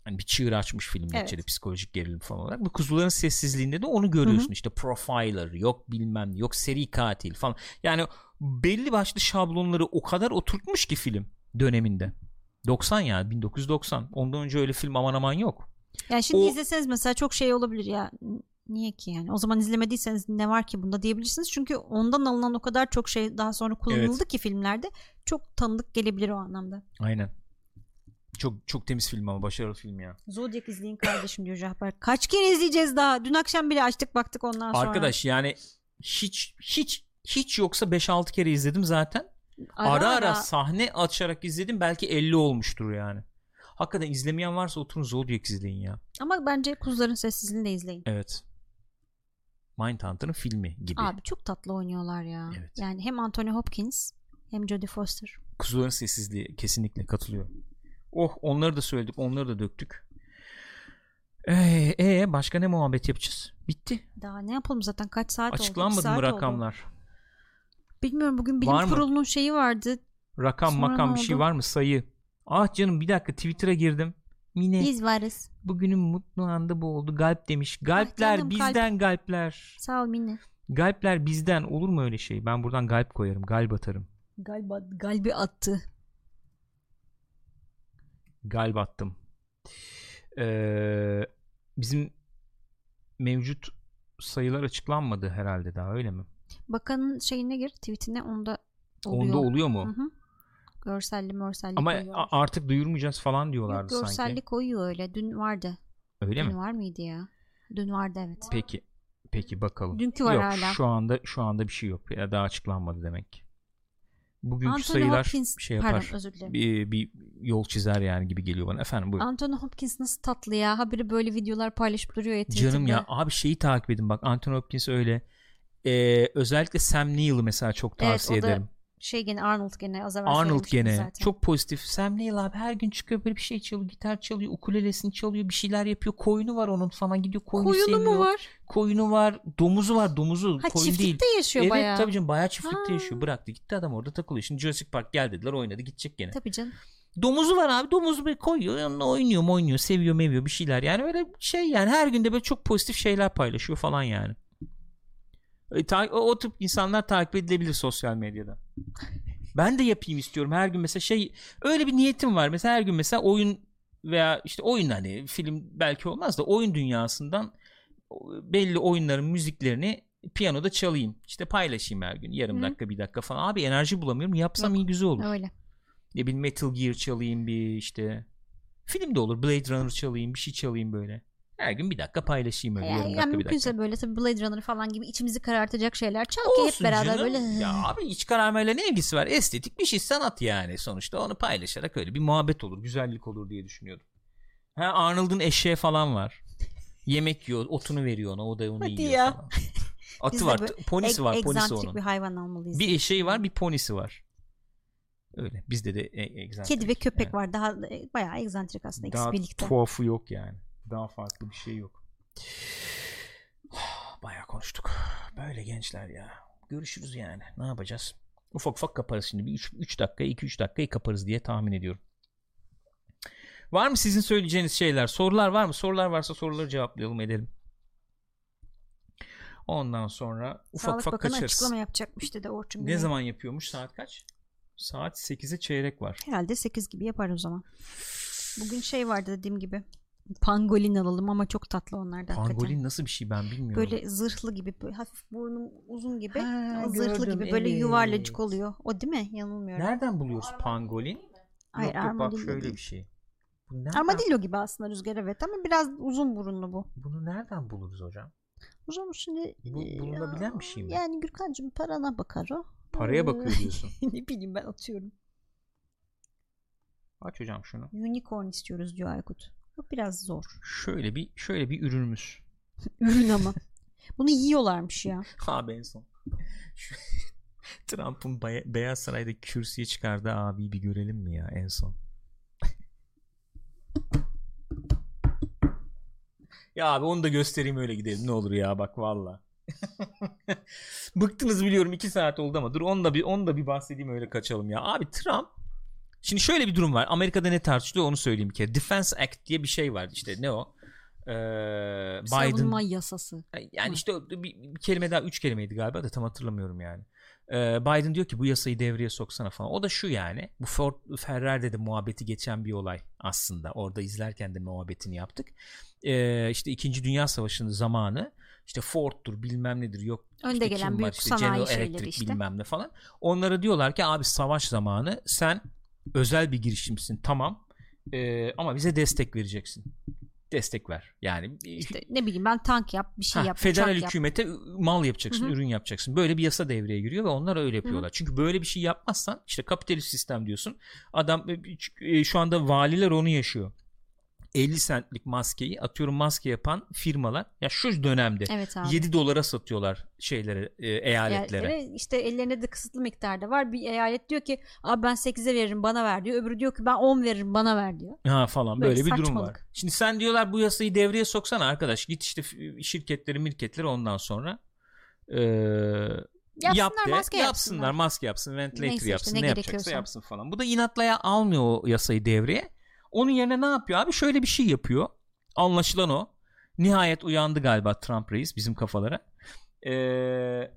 hani bir çığır açmış film Evet. neticede psikolojik gerilim falan olarak. Bu kuzuların sessizliğinde de onu görüyorsun. Hı hı. İşte profiler, yok bilmem yok seri katil falan. Yani belli başlı şablonları o kadar oturtmuş ki film döneminde. 90 ya 1990. Ondan önce öyle film aman aman yok. Yani şimdi O- izleseniz mesela çok şey olabilir ya. Niye ki yani? O zaman izlemediyseniz ne var ki bunda diyebilirsiniz. Çünkü ondan alınan o kadar çok şey daha sonra kullanıldı ki filmlerde. Çok tanıdık gelebilir o anlamda. Aynen. Çok çok temiz film ama başarılı film ya. Zodiac izleyin kardeşim diyor Jahber. Kaç kere izleyeceğiz daha? Dün akşam bile açtık baktık ondan sonra. Arkadaş yani hiç hiç hiç yoksa 5-6 kere izledim zaten. Ara ara, sahne açarak izledim. Belki 50 olmuştur yani. Hakikaten izlemeyen varsa oturun Zodiac izleyin ya. Ama bence Kuzuların Sessizliğini de izleyin. Evet. Mindhunter'ın filmi gibi. Abi çok tatlı oynuyorlar ya. Evet. Yani hem Anthony Hopkins hem Jodie Foster. Kuzuların sessizliği kesinlikle katılıyor. Oh onları da söyledik onları da döktük. Ee, ee, başka ne muhabbet yapacağız? Bitti. Daha ne yapalım zaten kaç saat oldu? İki Açıklanmadı mı oldu. rakamlar? Bilmiyorum bugün bilim Var mı? kurulunun şeyi vardı. Rakam Sonra makam bir şey oldu? var mı sayı? Ah canım bir dakika Twitter'a girdim. Mine Biz varız. bugünün mutlu anında bu oldu. Galp demiş. Galpler Ah canım, kalp. bizden galpler. Sağ ol Mine. Galpler bizden olur mu öyle şey? Ben buradan galp koyarım. Galp atarım. Galiba galbi attı. Galp attım. Ee, bizim mevcut sayılar açıklanmadı herhalde daha öyle mi? Bakanın şeyine gir tweetine onda oluyor. Onda oluyor mu? Hı hı. Görselli mörselli Ama koyuyor. artık duyurmayacağız falan Yok, diyorlardı görselli sanki. koyuyor öyle. Dün vardı. Öyle Dün mi? var mıydı ya? Dün vardı evet. Peki. Peki bakalım. Dünkü var yok, hala. şu anda şu anda bir şey yok. Ya daha açıklanmadı demek. Bugünkü Anthony sayılar Hopkins şey yapar. pardon özür dilerim. Bir, bir yol çizer yani gibi geliyor bana. Efendim buyurun. Anthony Hopkins nasıl tatlı ya. Haberi böyle videolar paylaşıp duruyor ya. Canım ya abi şeyi takip edin bak Anthony Hopkins öyle. Ee, özellikle Sam Neill'ı mesela çok Evet, tavsiye da ederim. Şey gene Arnold gene az evvel Arnold gene zaten. çok pozitif. Sam Neill abi her gün çıkıyor böyle bir şey çalıyor, gitar çalıyor, ukulelesini çalıyor, bir şeyler yapıyor. Koyunu var onun falan gidiyor koyunu Koyunu seviyor. mu var? Koyunu var, domuzu var, domuzu. Ha koyun değil. çiftlikte yaşıyor Evet bayağı. tabii canım bayağı çiftlikte Ha. yaşıyor. Bıraktı gitti adam orada takılıyor. Şimdi Jurassic Park gel dediler oynadı gidecek gene. Tabii canım. Domuzu var abi domuzu böyle koyuyor yanına oynuyor oynuyor seviyor meviyor bir şeyler. Yani öyle şey yani her günde böyle çok pozitif şeyler paylaşıyor falan yani. E, ta- o, o tip insanlar takip edilebilir sosyal medyada. Ben de yapayım istiyorum her gün mesela şey öyle bir niyetim var. Mesela her gün mesela oyun veya işte oyun hani film belki olmaz da oyun dünyasından belli oyunların müziklerini piyanoda çalayım. İşte paylaşayım her gün. Yarım Hı. dakika bir dakika falan. Abi enerji bulamıyorum. Yapsam Yok. iyi güzel olur. Öyle. Ne bileyim Metal Gear çalayım bir işte. Film de olur. Blade Runner çalayım bir şey çalayım böyle. Her gün bir dakika paylaşayım öyle yarım Yani, dakika yani bir dakika. böyle tabii Blade Runner falan gibi içimizi karartacak şeyler çal ki hep beraber canım. böyle Ya abi iç kararmayla ne ilgisi var? Estetik bir şey sanat yani sonuçta onu paylaşarak öyle bir muhabbet olur güzellik olur diye düşünüyordum. Ha Arnold'un eşeği falan var. Yemek yiyor otunu veriyor ona o da onu Hadi yiyor ya. falan. Atı var ponisi var ponisi onun. bir hayvan almalıyız. Bir eşeği var bir ponisi var. Öyle bizde de e- egzantrik. Kedi ve köpek Yani. var. Daha e, bayağı egzantrik aslında ikisi Daha birlikte. tuhafı yok yani. Daha farklı bir şey yok. Bayağı konuştuk. Böyle gençler ya. Görüşürüz yani. Ne yapacağız? Ufak ufak kaparız şimdi. Bir 3 dakika 2-3 dakikayı kaparız diye tahmin ediyorum. Var mı sizin söyleyeceğiniz şeyler? Sorular var mı? Sorular varsa soruları cevaplayalım edelim. Ondan sonra ufak Sağlık ufak Bakanı kaçarız. açıklama yapacakmış dedi Orçun. Ne Güney. zaman yapıyormuş? Saat kaç? Saat 8'e çeyrek var. Herhalde 8 gibi yapar o zaman. Bugün şey vardı dediğim gibi. Pangolin alalım ama çok tatlı onlar da hakikaten. Pangolin nasıl bir şey ben bilmiyorum. Böyle zırhlı gibi böyle hafif burnu uzun gibi Ha, zırhlı gördüm, gibi böyle evet. yuvarlacık oluyor. O değil mi? Yanılmıyorum. Nereden buluyoruz pangolin? Hayır, yok, yok, bak şöyle değil. bir şey. Bu nereden, Armadillo gibi aslında rüzgar evet ama biraz uzun burunlu bu. Bunu nereden buluruz hocam? Hocam şimdi Bu e, bulunabilen bir şey mi? Yani Gürkan'cığım parana bakar o. Paraya bakıyor diyorsun. ne bileyim ben atıyorum. Aç hocam şunu. Unicorn istiyoruz diyor Aykut. Bu biraz zor. Şöyle bir şöyle bir ürünümüz. Ürün ama. Bunu yiyorlarmış ya. Abi en son. Trump'ın Beyaz Saray'da kürsüye çıkardığı abiyi bir görelim mi ya en son? ya abi onu da göstereyim öyle gidelim ne olur ya bak valla. Bıktınız biliyorum iki saat oldu ama dur onu da bir onu da bir bahsedeyim öyle kaçalım ya. Abi Trump Şimdi şöyle bir durum var. Amerika'da ne tartışılıyor onu söyleyeyim bir kere. Defense Act diye bir şey var. İşte ne o? Ee, Biden Savunma yasası. yani Hı. işte bir, bir kelime daha üç kelimeydi galiba da tam hatırlamıyorum yani. Ee, Biden diyor ki bu yasayı devreye soksana falan. O da şu yani. Bu Ford Ferrari'de de muhabbeti geçen bir olay aslında. Orada izlerken de muhabbetini yaptık. Ee, işte 2. Dünya Savaşı'nın zamanı işte Ford'dur bilmem nedir yok Önde işte gelen büyük var, işte sanayi General şeyleri Electric işte. bilmem ne falan. Onlara diyorlar ki abi savaş zamanı sen özel bir girişimsin tamam Ee, ama bize destek vereceksin. Destek ver. Yani İşte ne bileyim ben tank yap bir şey Ha, yap. federal uçak yap. hükümete mal yapacaksın, Hı hı. ürün yapacaksın. Böyle bir yasa devreye giriyor ve onlar öyle yapıyorlar. Çünkü böyle bir şey yapmazsan işte kapitalist sistem diyorsun. Adam e, şu anda valiler onu yaşıyor. 50 centlik maskeyi atıyorum maske yapan firmalar ya şu dönemde Evet abi. 7 dolara satıyorlar şeylere e, eyaletlere. Eyaletlere işte ellerinde de kısıtlı miktarda var. Bir eyalet diyor ki abi ben 8'e veririm bana ver diyor. Öbürü diyor ki ben 10 veririm bana ver diyor. Ha falan Böyle böyle, bir durum var. Şimdi sen diyorlar bu yasayı devreye soksana arkadaş. Git işte şirketleri mirketleri ondan sonra e, Yapsınlar yap de, maske yapsınlar yapsınlar. maske yapsın ventilator Neyse işte, yapsın ne ne, yapacaksa gerekiyorsa. yapsın falan. Bu da inatlaya almıyor o yasayı devreye. Onun yerine ne yapıyor abi? Şöyle bir şey yapıyor. Anlaşılan o. Nihayet uyandı galiba Trump reis bizim kafalara. Ee,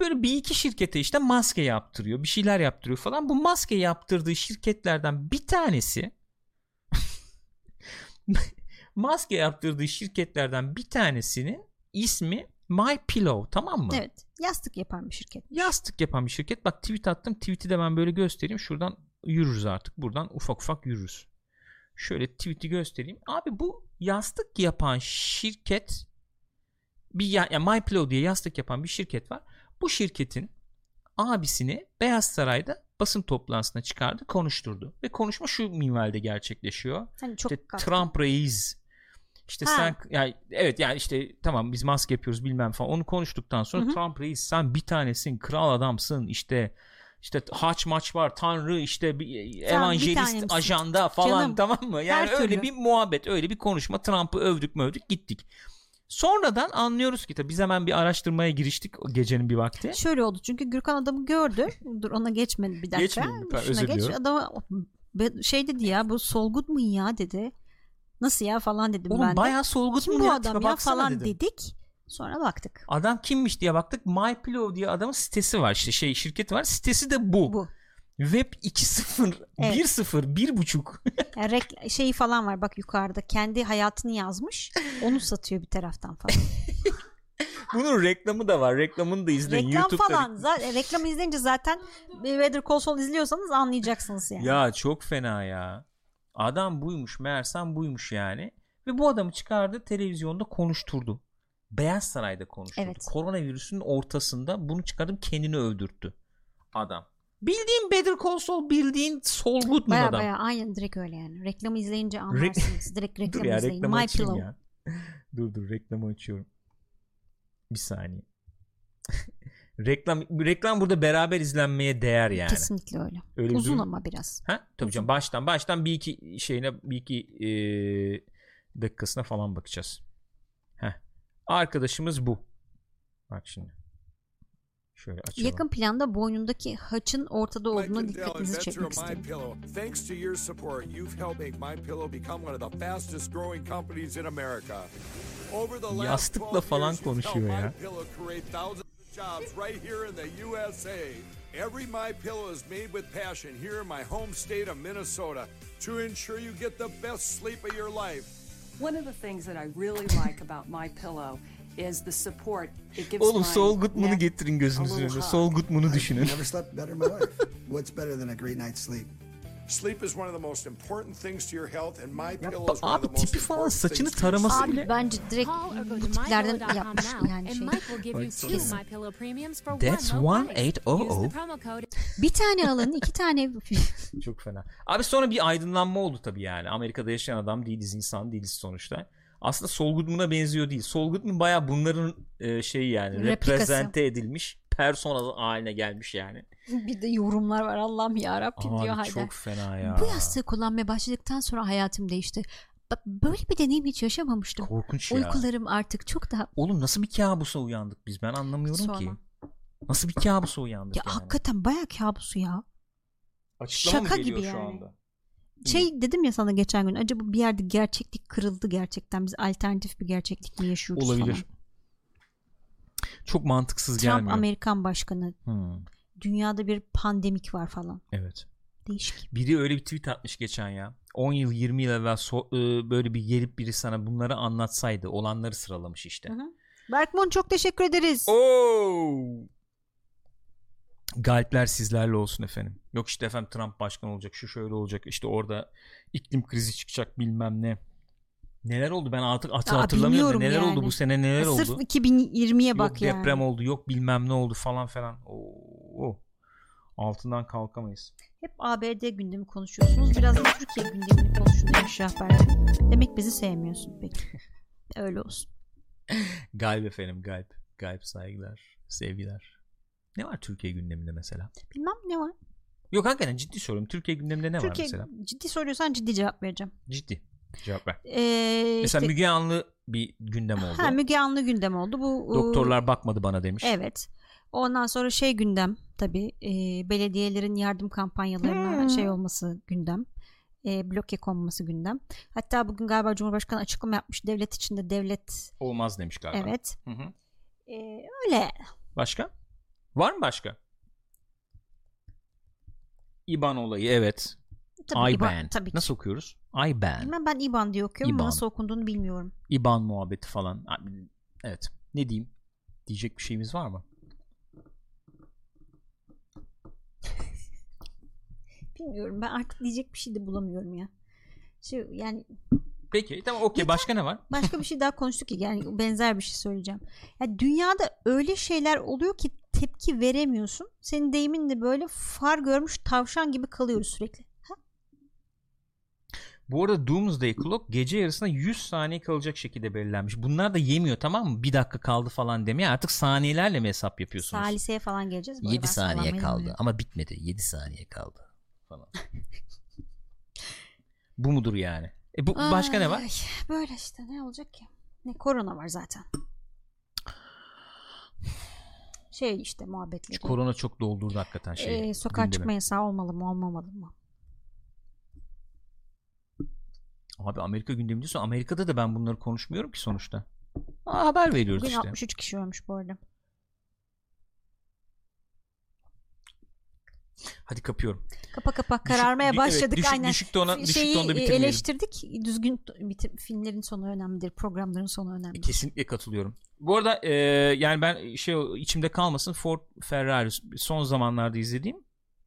böyle bir iki şirkete işte maske yaptırıyor. Bir şeyler yaptırıyor falan. Bu maske yaptırdığı şirketlerden bir tanesi maske yaptırdığı şirketlerden bir tanesinin ismi My Pillow tamam mı? Evet. Yastık yapan bir şirket. Yastık yapan bir şirket. Bak tweet attım. Tweet'i de ben böyle göstereyim. Şuradan yürürüz artık. Buradan ufak ufak yürürüz. Şöyle tweet'i göstereyim. Abi bu yastık yapan şirket bir ya, ya My Pillow diye yastık yapan bir şirket var. Bu şirketin abisini Beyaz Saray'da basın toplantısına çıkardı, konuşturdu. Ve konuşma şu minvalde gerçekleşiyor. Hani çok İşte katlı. Trump reis işte Ha. sen yani evet yani işte tamam biz maske yapıyoruz bilmem falan onu konuştuktan sonra Hı hı. Trump reis sen bir tanesin kral adamsın işte işte haç maç var tanrı işte bir bir evangelist tanemsin. ajanda falan Canım, tamam mı yani öyle türlü. bir muhabbet öyle bir konuşma Trump'ı övdük mü övdük gittik sonradan anlıyoruz ki tabii biz hemen bir araştırmaya giriştik o gecenin bir vakti Şöyle oldu çünkü Gürkan adamı gördü. Dur ona geçmedi bir dakika. Lütfen, Şuna özür geç. Adama şey dedi ya bu Solgut mu ya dedi. Nasıl ya falan dedim oğlum ben de. bayağı solgut Kim mu bu ya? adam ya falan dedim. dedik. Sonra baktık. Adam kimmiş diye baktık. My Pillow diye adamın sitesi var. İşte şey şirketi var. Sitesi de bu. Bu. Web 2.0, Evet. 1.0, 1.5. Yani rek- şeyi falan var bak yukarıda. Kendi hayatını yazmış. Onu satıyor bir taraftan falan. Bunun reklamı da var. Reklamını da izleyin. Reklam YouTube'da. falan. Zaten, reklamı izleyince zaten Call Saul izliyorsanız anlayacaksınız yani. Ya çok fena ya. Adam buymuş meğersem buymuş yani. Ve bu adamı çıkardı televizyonda konuşturdu. Beyaz Saray'da konuşturdu. Evet. Koronavirüsün ortasında bunu çıkardım kendini öldürttü adam. Bildiğin Better Call Saul bildiğin Saul Goodman Baya adam. baya aynen direkt öyle yani. Reklamı izleyince anlarsınız. direkt Dur reklamı ya izleyin. reklamı My Pillow. ya. dur dur reklamı açıyorum. Bir saniye. reklam reklam burada beraber izlenmeye değer yani. Kesinlikle öyle. Öyle bir Uzun durum- ama biraz. Ha? Tabii canım baştan baştan bir iki şeyine bir iki eee, dakikasına falan bakacağız. Heh. Arkadaşımız bu. Bak şimdi. Şöyle açalım. Yakın planda boynundaki haçın ortada olduğuna dikkatinizi çekmek istedim. Thanks to your support, you've helped make My Pillow become one of the fastest growing companies in America. Over the last Yastıkla 12 falan konuşuyor ya. Jobs right here in the USA. Every My Pillow is made with passion here in my home state of Minnesota to ensure you get the best sleep of your life. One of the things that I really like about my pillow is the support it gives Oğlum my Saul Goodman'ı neck getirin gözünüzün a little önüne. Saul Goodman'ı düşünün. Never slept better in my life. What's better than a great night's sleep? Sleep is one of the most important things to your health and My Pillow is one of abi the most tipi falan, important saçını things to your taraması bile- Abi bence direkt bu tiplerden yapmış yani şey. That's one eight oh oh. Bir tane alın, iki tane Çok fena. Abi sonra bir aydınlanma oldu tabii yani. Amerika'da yaşayan adam değiliz, insan değiliz sonuçta. Aslında Saul Goodman'a benziyor değil. Goodman baya bunların e, şeyi yani Replikası. reprezente edilmiş persona haline gelmiş yani. bir de yorumlar var Allah'ım ya Rabbim diyor Abi Haydar. çok fena ya. Bu yastığı kullanmaya başladıktan sonra hayatım değişti. Böyle bir deneyim hiç yaşamamıştım. Korkunç ya. Uykularım artık çok daha Oğlum nasıl bir kabusa uyandık biz? Ben anlamıyorum Sorma. ki. Nasıl bir kabusa uyandık ya yani? hakikaten bayağı kabusu ya. Açıklama mı şaka geliyor gibi şu yani. anda? Şey dedim ya sana geçen gün acaba bir yerde gerçeklik kırıldı gerçekten biz alternatif bir gerçeklik mi yaşıyoruz Olabilir. falan. Çok mantıksız Trump gelmiyor. Amerikan başkanı Hmm, dünyada bir pandemik var falan. evet. Değişik. Biri öyle bir tweet atmış geçen ya. 10 yıl 20 yıl evvel so- e, böyle bir gelip biri sana bunları anlatsaydı olanları sıralamış işte. Hı hı. Berkmon çok teşekkür ederiz. Oo! Galpler sizlerle olsun efendim. Yok işte efendim Trump başkan olacak, şu şöyle olacak, işte orada iklim krizi çıkacak bilmem ne. Neler oldu ben artık Aa, hatırlamıyorum. da bilmiyorum Neler oldu yani. bu sene neler Sırf oldu? 2020'ye Yok bak yani. deprem oldu, yok bilmem ne oldu falan falan. Oo. Altından kalkamayız. Hep ABD gündemi konuşuyorsunuz. Biraz da Türkiye gündemini konuşun demiş Şahber. Demek bizi sevmiyorsun peki. Öyle olsun. Galip efendim, galip. Galip saygılar, sevgiler. Ne var Türkiye gündeminde mesela? Bilmem ne var. Yok hakikaten ciddi soruyorum. Türkiye gündeminde ne var Türkiye mesela? ciddi soruyorsan ciddi cevap vereceğim. Ciddi. Cevap ver. Ee, Mesela işte- Müge Anlı bir gündem oldu. Ha, Müge Anlı gündem oldu. Bu e, Doktorlar bakmadı bana demiş. Evet. Ondan sonra şey gündem tabii e, belediyelerin yardım kampanyalarına Hmm. şey olması gündem. E, bloke konması gündem. Hatta bugün galiba Cumhurbaşkanı açıklama yapmış. Devlet içinde devlet Olmaz demiş galiba. evet. Hı hı. E, öyle. Başka? Var mı başka? İban olayı evet. Tabii IBAN. İban, tabii ki. Nasıl okuyoruz? IBAN. Bilmem ben İban diye okuyorum İban. ama nasıl okunduğunu bilmiyorum. İban muhabbeti falan. Evet. Ne diyeyim? Diyecek bir şeyimiz var mı? Bilmiyorum ben artık diyecek bir şey de bulamıyorum ya. Şey, yani Peki tamam okey. Başka ne var? başka bir şey daha konuştuk ki yani benzer bir şey söyleyeceğim. Ya dünyada öyle şeyler oluyor ki tepki veremiyorsun. Senin deyiminle böyle far görmüş tavşan gibi kalıyoruz sürekli. Bu arada Doomsday Clock gece yarısına 100 saniye kalacak şekilde belirlenmiş. Bunlar da yemiyor tamam mı? Bir dakika kaldı falan demeye artık saniyelerle mi hesap yapıyorsunuz? Salise'ye falan geleceğiz. Bu arada 7 ben saniye kaldı ama bitmedi. 7 saniye kaldı falan. bu mudur yani? E bu başka ne var? Ay, Böyle işte ne olacak ki? Ne korona var zaten. Şey işte muhabbetleri. Korona çok doldurdu hakikaten şeyi. Ee, sokağa gündemi. çıkma yasağı olmalı mı olmamalı mı? Abi Amerika gündemi diyorsun. Amerika'da da ben bunları konuşmuyorum ki sonuçta. Aa, haber veriyoruz Bugün işte. 63 kişi ölmüş bu arada. Hadi kapıyorum. Kapa kapa kararmaya Düşük- başladık evet, düşük- aynen. düşük tona- düşük Şeyi tonda bitirmeyelim. eleştirdik. Düzgün bitir, filmlerin sonu önemlidir. Programların sonu önemlidir. Kesinlikle katılıyorum. Bu arada e, yani ben şey içimde kalmasın Ford Ferrari son zamanlarda izlediğim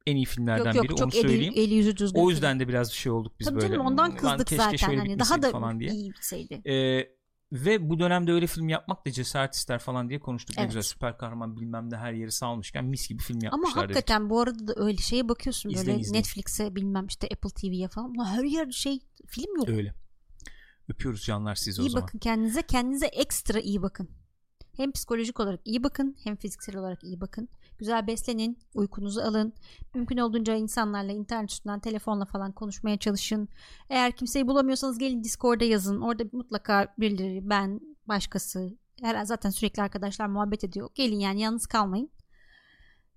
en iyi filmlerden Yok yok biri onu çok eli, söyleyeyim. eli yüzü düzgün. o yüzden de biraz bir şey olduk biz Tabii böyle. canım ondan "Lan kızdık keşke zaten hani daha da falan diye. iyi bitseydi. Ee, ve bu dönemde öyle film yapmak da cesaret ister falan diye konuştuk. Ne Evet. güzel süper kahraman bilmem ne her yeri salmışken mis gibi film Ama yapmışlar dedik. hakikaten bu arada da öyle şeye bakıyorsun İzleyin, böyle izleyin. Netflix'e bilmem işte Apple TV'ye falan. Her yer şey film yok. Öyle. Öpüyoruz canlar sizi o iyi zaman. bakın kendinize. Kendinize ekstra iyi bakın. Hem psikolojik olarak iyi bakın hem fiziksel olarak iyi bakın. Güzel beslenin, uykunuzu alın. Mümkün olduğunca insanlarla internet üstünden telefonla falan konuşmaya çalışın. Eğer kimseyi bulamıyorsanız gelin Discord'a yazın. Orada mutlaka birileri, ben, başkası. Her zaten sürekli arkadaşlar muhabbet ediyor. Gelin yani yalnız kalmayın.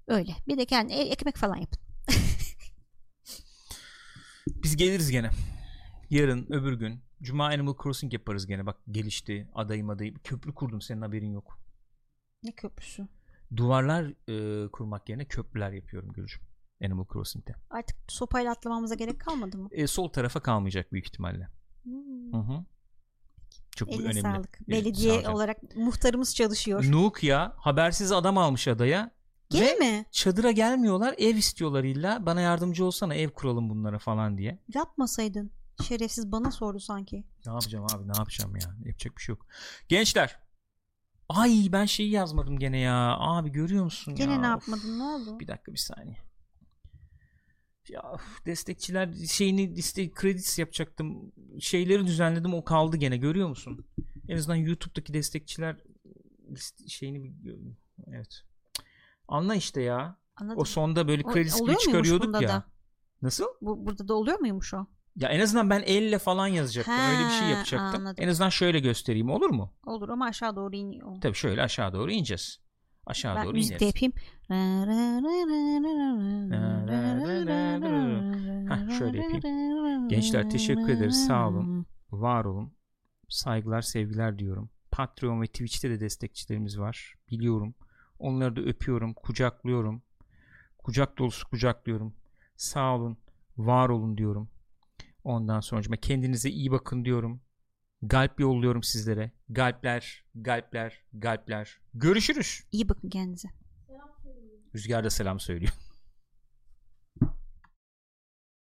Öyle. Bir de kendi e- ekmek falan yapın. Biz geliriz gene. Yarın öbür gün. Cuma Animal Crossing yaparız gene. Bak gelişti. Adayım adayım. Köprü kurdum senin haberin yok. Ne köprüsü? Duvarlar e, kurmak yerine köprüler yapıyorum Gülcüm. Animal Crossing'de. Artık sopayla atlamamıza gerek kalmadı mı? E, sol tarafa kalmayacak büyük ihtimalle. Hmm. Hı hı. Çok bu Eline önemli. sağlık. E, Belediye sağ ol. olarak muhtarımız çalışıyor. Nuuk ya habersiz adam almış adaya. Gene Ve mi? çadıra gelmiyorlar ev istiyorlar illa bana yardımcı olsana ev kuralım bunlara falan diye. Yapmasaydın. Şerefsiz bana sordu sanki. Ne yapacağım abi ne yapacağım ya yapacak bir şey yok. Gençler ay ben şeyi yazmadım gene ya abi görüyor musun Gene ya? ne Of. yapmadın ne oldu? Bir dakika bir saniye. Ya destekçiler şeyini liste kredis yapacaktım. Şeyleri düzenledim o kaldı gene görüyor musun? En azından YouTube'daki destekçiler liste şeyini bir evet. Anla işte ya. Anladım. O sonda böyle O- kredi oluyor gibi çıkarıyorduk ya. da? Nasıl? Bu, burada da oluyor muymuş o? Ya en azından ben elle falan yazacaktım. Öyle bir şey yapacaktım. anladım. En azından şöyle göstereyim olur mu? Olur ama aşağı doğru iniyor. Tabii şöyle aşağı doğru ineceğiz. Aşağı ben doğru ineriz. yapayım. Heh, şöyle yapayım. Gençler, teşekkür ederiz, sağ olun. Var olun. Saygılar, sevgiler diyorum. Patreon ve Twitch'te de destekçilerimiz var. Biliyorum. Onları da öpüyorum, kucaklıyorum. Kucak dolusu kucaklıyorum. Sağ olun, var olun diyorum. Ondan sonra kendinize iyi bakın diyorum. Galp yolluyorum sizlere. Galpler, galpler, galpler. Görüşürüz. İyi bakın kendinize. Rüzgar da selam söylüyor.